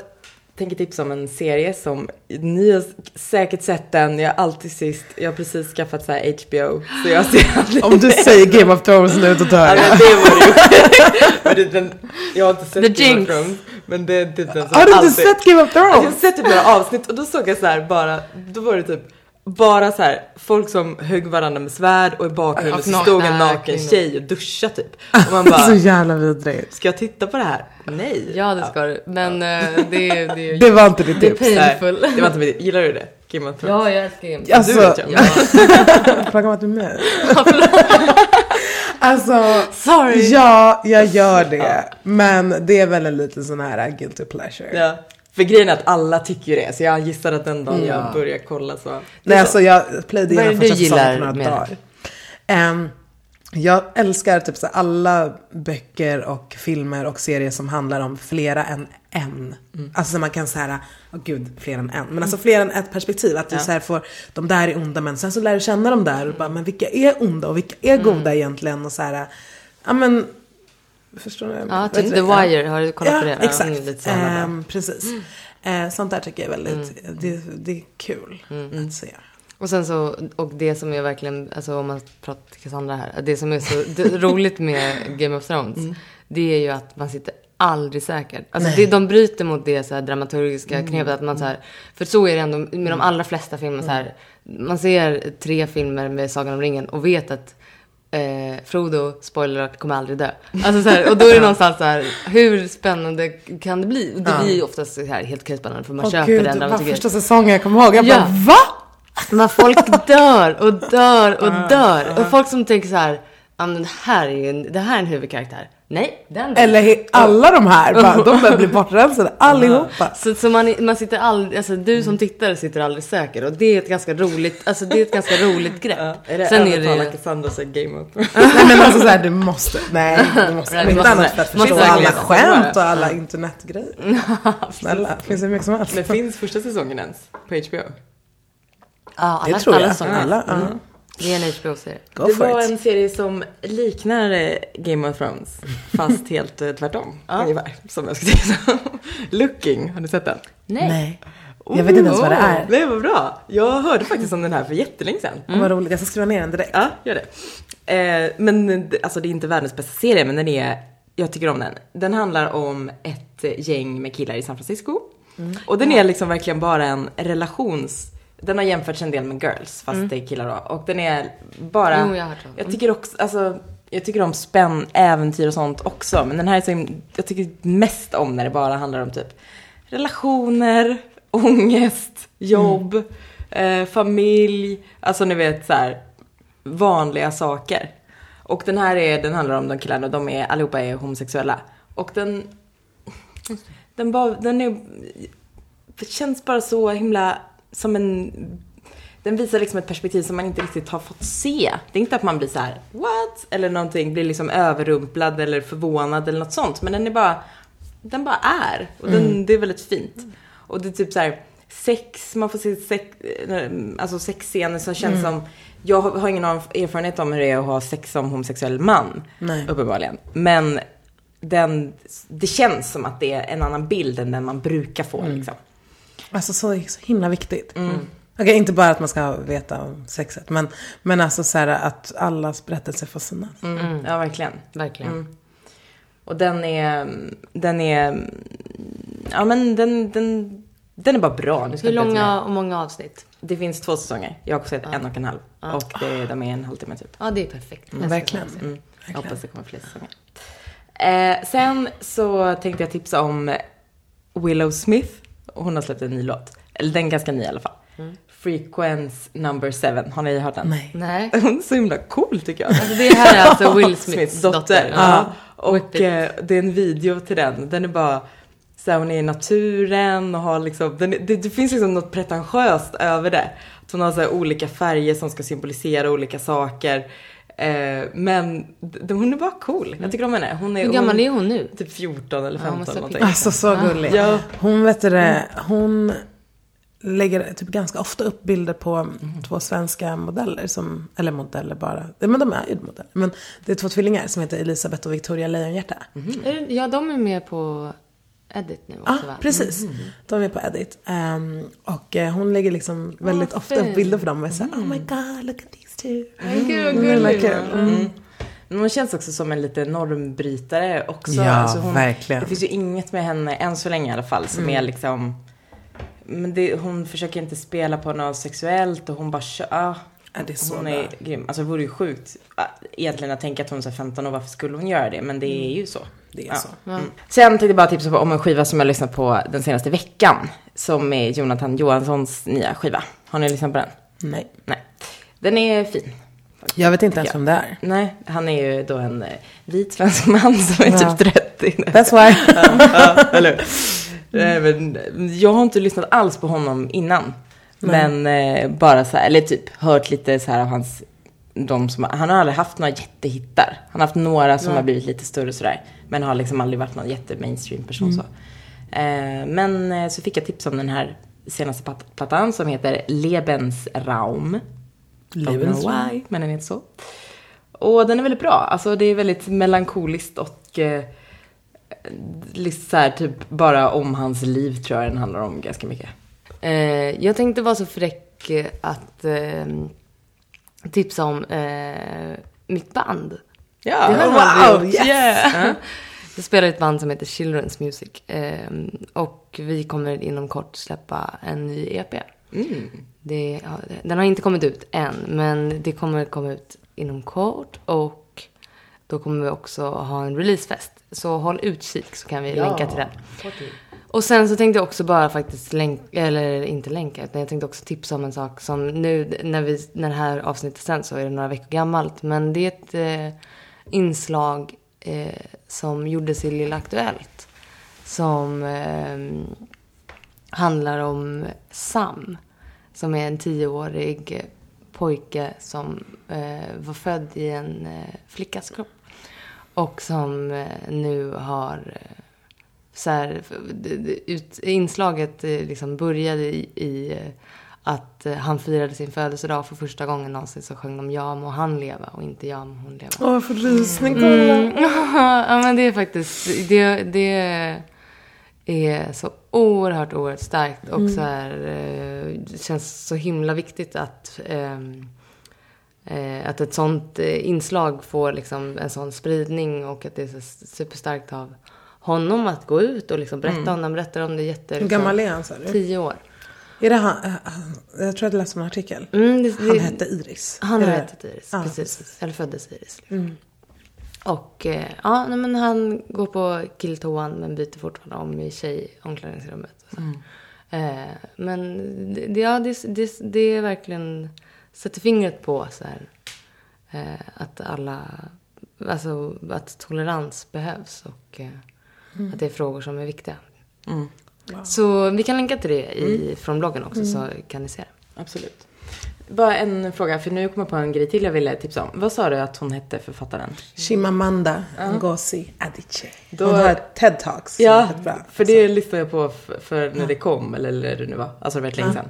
tänker tipsa om en serie som ni har säkert sett den. Jag är alltid sist. Jag har precis skaffat så här HBO. Så jag ser [GASPS] aldrig Om du säger Game of Thrones nu då dör Ja, jag. men det vore ju [LAUGHS] men det, den, Jag har inte sett The Game of Jinx. Thrones. Men det är typ den som Har du inte alltid- sett Game of Alltså, jag har Thrones? sett typ några avsnitt och då såg jag så här bara, då var det typ bara så här folk som högg varandra med svärd och i bakgrunden Och så stod en naken kvinnor. tjej och duschade typ. Och man bara, [LAUGHS] Så jävla vidrigt. ska jag titta på det här? Nej. Ja, det ska du. Men eh, det, är- det är [LAUGHS] Det var inte ditt Det är tips. Painful. det var inte mitt, gillar du det? Game of Thrones? Ja, jag älskar Game of Alltså, du vet jag. Ja. [LAUGHS] Fråga vad du är med. Alltså, Sorry. ja, jag gör det. Men det är väl en liten sån här guilty pleasure. Ja. För grejen är att alla tycker ju det, så jag gissar att den dagen jag börjar kolla så. Nej, alltså jag plöjde igenom första säsongen gillar på några dagar. Ehm, jag älskar typ så här alla böcker och filmer och serier som handlar om flera än en. Alltså man kan säga, åh gud, fler än en. Men alltså fler än ett perspektiv. Att du så här får, de där är onda men sen så lär du känna dem där och bara, men vilka är onda och vilka är goda egentligen? Och så här, ja men, förstår du? vad jag Ja, typ The du? Ja. Wire. Har du kollat Ja, på det? exakt. Mm, lite. Ehm, precis. Eh, sånt där tycker jag är väldigt, det, det är kul att se. Och sen så, och det som är verkligen, alltså om man pratar till Cassandra här, det som är så [LAUGHS] roligt med Game of Thrones, det är ju att man sitter aldrig säker. Alltså det, de bryter mot det så här dramaturgiska Mm. knepet. Att man så här, för så är det ändå med de allra flesta filmer. Så här, man ser tre filmer med Sagan om ringen och vet att eh, Frodo, spoiler kommer aldrig dö. Alltså så här, och då är det [LAUGHS] någonstans så här, hur spännande kan det bli? Och Det blir ju oftast så här helt spännande för man Åh köper gud, den dramaturgin. första säsongen jag kommer ihåg. Jag Ja. bara, va? Men folk dör och dör och dör. Och folk som tänker så här, ja men det här är ju en, det här är en huvudkaraktär. Nej, den. Eller alla de här, bara, de börjar bli [LAUGHS] bortrensade, allihopa. Så, så man, man sitter aldrig, alltså du som tittare sitter aldrig säker och det är ett ganska roligt, alltså det är ett ganska roligt grepp. Är det Sen är övertala det, Cassandra och säga Game Thrones? [LAUGHS] Nej men alltså såhär, du måste, nej du [LAUGHS] måste. Nej, Om inte måste- annat för att förstå alla skämt och alla internetgrejer. Snälla, finns det mycket som helst. Men finns första säsongen ens på HBO? ja, alla, Det tror alla jag. sånger. Alla, ja. Det är en HBO-serie. Go det var it. en serie som liknar eh, Game of Thrones, fast [LAUGHS] helt eh, tvärtom. Ungefär, som jag ska säga. [LAUGHS] Looking, har ni sett den? Nej. Nej. Jag vet inte ens vad det Oh, är. Nej, vad bra. Jag hörde faktiskt om den här för jättelänge sedan. Åh, Vad roligt, jag ska skriva ner den direkt. Ja, gör det. Eh, men det- alltså det är inte världens bästa serie, men den är, jag tycker om den. Den handlar om ett eh, gäng med killar i San Francisco. Och den är liksom verkligen bara en relations... Den har jämförts en del med Girls, fast det är killar då. Och den är bara... Jo, jag har hört om. Jag tycker också, alltså, jag tycker om spänn, äventyr och sånt också. Men den här är så, jag tycker mest om när det bara handlar om typ relationer, [LAUGHS] ångest, jobb, eh, familj. Alltså ni vet så här vanliga saker. Och den här är, den handlar om de killarna, de är, allihopa är homosexuella. Och den, den bara, den är, det känns bara så himla som en, den visar liksom ett perspektiv som man inte riktigt har fått se. Det är inte att man blir så här, what? Eller någonting, blir liksom överrumplad eller förvånad eller något sånt. Men den är bara, den bara är. Och den, det är väldigt fint. Och det är typ så här, sex, man får se sex, eh, alltså sexscener som känns som, jag har ingen erfarenhet om hur det är att ha sex som homosexuell man. Nej. Uppenbarligen. Men den, det känns som att det är en annan bild än den man brukar få liksom. Alltså så, så himla viktigt. Okej, inte bara att man ska veta om sexet, men, men alltså så här att allas berättelser får synas. Mm. Ja, verkligen. Verkligen. Och den är, den är, ja men den, den, den är bara bra. Nu ska Hur långa och många avsnitt? Det finns två säsonger. Jag har också sett en och en halv. Och det, de är en halvtimme typ. Ja, det är perfekt. Mm, verkligen. Mm. Jag hoppas det kommer fler säsonger. Eh, sen så tänkte jag tipsa om Willow Smith. Hon har släppt en ny låt. Eller den är ganska ny i alla fall. Frequence number seven. Har ni hört den? Nej. Nej. [LAUGHS] Hon är så himla cool tycker jag. Alltså det här är alltså [LAUGHS] Will Smiths dotter. Ja. Och eh, det är en video till den. Den är bara så här, hon är i naturen och har liksom, den, det, det finns liksom något pretentiöst över det. Att hon har så här olika färger som ska symbolisera olika saker. Eh, men hon är bara cool. Jag tycker om henne. Hon är, Hur gammal är hon nu? Typ 14 eller Ja, 15 hon måste någonting. Alltså så gullig. Ja. Hon vet du det, hon lägger typ ganska ofta upp bilder på två svenska modeller som, eller modeller bara, men de är ju modeller. Men det är två tvillingar som heter Elisabeth och Victoria Lejonhjärta. Är det- Ja, de är med på Edit nu Ja, också va? precis. De är på Edit. Ehm, och eh, hon lägger liksom väldigt ofta upp bilder på dem och är såhär, oh my god, look at these two. Gud, vad himla gullig. Mm. Men hon känns också som en lite normbrytare också. Ja, Alltså hon, verkligen. Det finns ju inget med henne, än så länge i alla fall, som är liksom... Men det, hon försöker inte spela på något sexuellt och hon bara kör. Ah, Ja, det är så hon bra. är grym. Alltså det vore ju sjukt ah, egentligen att tänka att hon är så här 15 år, varför skulle hon göra det? Men det är ju så. Det är Ja. så. Mm. Sen tänkte jag bara tipsa på om en skiva som jag lyssnat på den senaste veckan. Som är Jonathan Johanssons nya skiva. Har ni lyssnat på den? Nej. Nej. Den är fin. Jag vet inte ens vem det är. Nej, han är ju då en eh, vit svensk man som är Ja. typ 30. That's why. [LAUGHS] ja, eller men Jag har inte lyssnat alls på honom innan. Men eh, bara så här, eller typ hört lite så här av hans, de som, han har aldrig haft några jättehittar. Han har haft några som har blivit lite större sådär. Men har liksom aldrig varit någon jätte-mainstream person så. Eh, men så fick jag tips om den här senaste plat- plattan som heter Lebensraum. Don't know why, men den heter så. Och den är väldigt bra. Alltså det är väldigt melankoliskt och eh, lite så här, typ bara om hans liv tror jag den handlar om ganska mycket. Eh, jag tänkte vara så fräck eh, att eh, tipsa om eh, mitt band. Ja, Det har wow, yes. Yeah. [LAUGHS] Jag spelar i ett band som heter Children's Music. Eh, och vi kommer inom kort släppa en ny EP. Mm. Det, ja, den har inte kommit ut än, men det kommer komma ut inom kort. Och då kommer vi också ha en releasefest. Så håll utkik så kan vi länka till den. Och sen så tänkte jag också bara faktiskt länka, eller inte länka, utan jag tänkte också tipsa om en sak som nu när, vi, när det här avsnittet sen så är det några veckor gammalt. Men det är ett eh, inslag eh, som gjordes i Lilla Aktuellt. Som eh, handlar om Sam. Som är en tioårig pojke som eh, var född i en eh, flickas kropp. Och som eh, nu har eh, så här, ut, inslaget eh, liksom började i, i eh, att han firade sin födelsedag för första gången någonsin så sjöng de Ja må han leva och inte Ja må hon leva. Åh, jag får rysning. Mm. [LAUGHS] ja men det är faktiskt, det, det är så oerhört, oerhört starkt och så här, eh, det känns så himla viktigt att ehm, eh, att ett sånt eh, inslag får liksom en sån spridning och att det är så superstarkt av honom att gå ut och liksom berätta om det. Han berättar om det jätte... Hur gammal är han sa du? Tio år. Är det han, jag tror jag läste en artikel. Mm, det, Han det- hette Iris. Han har hetat Iris, Ja, precis. Eller föddes Iris. Liksom. Och eh, ja, nej, men han går på killtoan men byter fortfarande om i tjejomklädningsrummet. och så. Eh, men det, ja, det, det, det är verkligen, sätter fingret på så här, eh, att alla, alltså att tolerans behövs och eh, att det är frågor som är viktiga. Mm. Så vi kan länka till det i, från bloggen också så kan ni se det. Absolut. Bara en fråga, för nu kommer jag på en grej till jag ville tipsa om. Vad sa du att hon hette, författaren? Chimamanda Ngozi Adichie. Då- Hon har TED Talks. som är Ja, bra. för det lyssnade jag på f- för när det kom, eller när det nu var. Alltså det var länge sedan.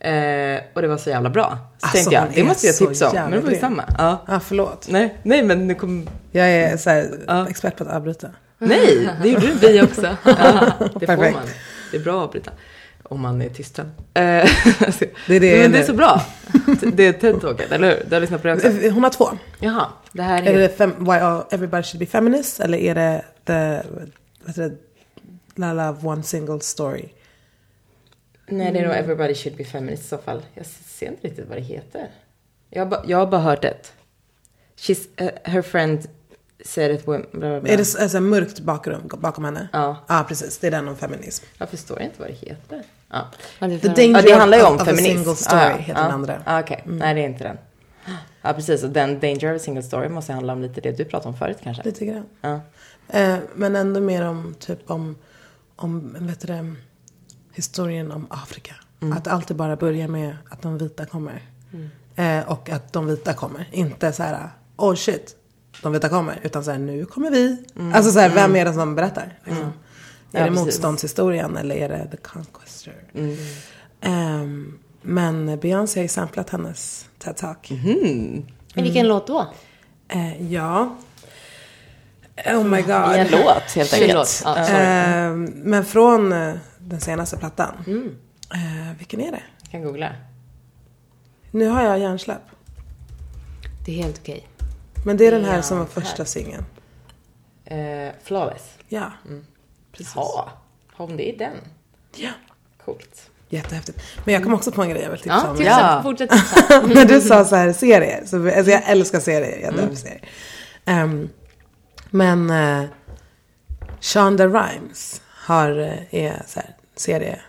Eh, och det var så jävla bra. Så Alltså, tänkte jag, det måste jag tipsa om. Men det var ju samma. Ja. Ja, förlåt. Nej, nej men nu kom... Jag är så här, Ja. expert på att avbryta. Nej, det gjorde du [LAUGHS] Vi också. Ja, det får man. Det är bra att avbryta. Om man är tystad. Eh, [LAUGHS] Det är det men det är så bra. Det är TED-talket, eller hur? Du har lyssnat på det också? Hon har två. Jaha, det här Är är... det fem, Why Everybody Should Be Feminist eller är det The, vad heter det, La Love One Single Story? Nej, det är nog Everybody Should Be Feminist i så fall. Jag ser inte riktigt vad det heter. Jag har, ba, jag har bara hört det. She's, uh, her friend said it when... Bla, bla, bla. Är det så- alltså, mörkt bakgrund bakom henne? Ja. Ja, precis. Det är den om feminism. Jag förstår inte vad det heter. Ja, Ja, det handlar ju om feminism. Single Story Ah, heter ja. den andra. Ah, Okej, nej det är inte den. Ja, precis. Och den Danger of a Single Story måste handla om lite det du pratade om förut kanske. Lite grann. Ja. Eh, men ändå mer om, typ om, om vet du det, historien om Afrika. Att det alltid bara börjar med att de vita kommer. Eh, och att de vita kommer. Inte så här, oh shit, de vita kommer. Utan så här, nu kommer vi. Alltså så här, vem är det som berättar? Liksom? Är Ja, det precis. motståndshistorien eller är det the conquestor? Ehm, men Beyoncé har ju samplat hennes TED-talk. Vilken låt då? Eh, ja. Oh my god. I en låt helt enkelt. Ja, Eh, men från eh, den senaste plattan. Eh, vilken är det? Jag kan googla. Nu har jag hjärnsläpp. Det är helt okej. Men det är den här Ja, som var första singeln. Eh, flawless. Ja. Precis. Ja, har hon det i den? Ja. Coolt. Jättehäftigt. Men jag kom också på en grej jag vill tipsa Ja, om. tipsa. Ja. Fortsätt [LAUGHS] tipsa. När du sa så här serier. Så, alltså jag älskar serier. Jag dör för serier. Ehm, men uh, Shonda Rhimes har, eh, är så här, serie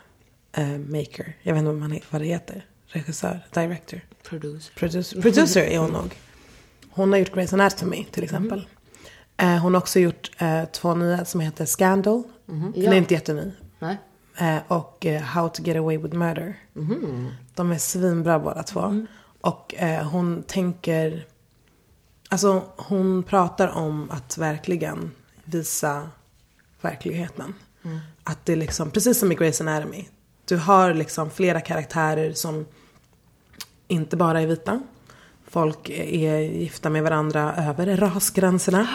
eh, maker. Jag vet inte vad, man, vad det heter. Regissör, director. Producer. Producer, producer är hon nog. Hon har gjort Grey's Anatomy till exempel. Eh, hon har också gjort eh, två nya som heter Scandal. Den Ja. är inte jätteny. Nej. Eh, och eh, How to get away with murder. De är svinbra båda två. Och eh, hon tänker... Alltså hon pratar om att verkligen visa verkligheten. Att det liksom, precis som i Grey's Anatomy. Du har liksom flera karaktärer som inte bara är vita. Folk är gifta med varandra över rasgränserna.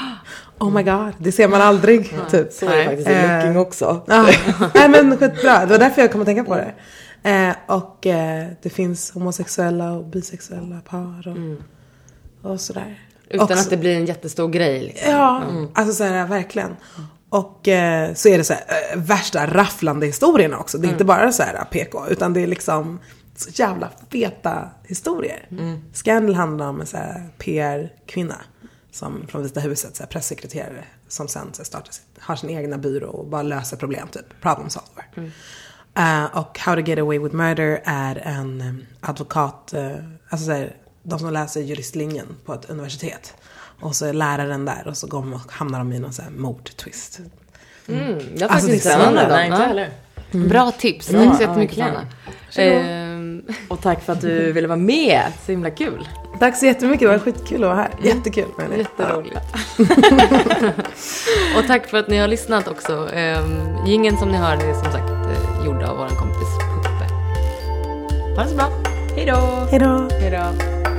Oh my god, det ser man aldrig. Typ. Så är det faktiskt i Eh, Looking också. Ja, nej men skitbra. Det var därför jag kom att tänka på det. Eh, och eh, det finns homosexuella och bisexuella par och, och sådär. Utan också- att det blir en jättestor grej. Liksom. Ja, alltså så här, verkligen. Och eh, så är det så här, eh, värsta rafflande historierna också. Det är inte bara så här PK, utan det är liksom så jävla feta historier. Scandal handlar om en PR-kvinna som från Vita huset, så här pressekreterare, som sen så här startar sitt, har sin egna byrå och bara löser problem, typ problem solver. Eh, och How to get away with murder är en eh, advokat, eh, alltså så här, de som läser juristlinjen på ett universitet. Och så är läraren där och så går och hamnar de i någon så här mordtwist. Mm, jag har Alltså, faktiskt inte sett Nej, inte Ja. heller. Bra tips. Tack så jättemycket verkligen. Fanna. Ehm, Och tack för att du ville vara med. Så himla kul. Tack så jättemycket, det var skitkul att vara här. Jättekul menar jag. Jätteroligt. [LAUGHS] och tack för att ni har lyssnat också. Gingen som ni hör är som sagt eh, gjord av vår kompis Puppe. Ha det så bra. Hej då! Hej då! Hej då!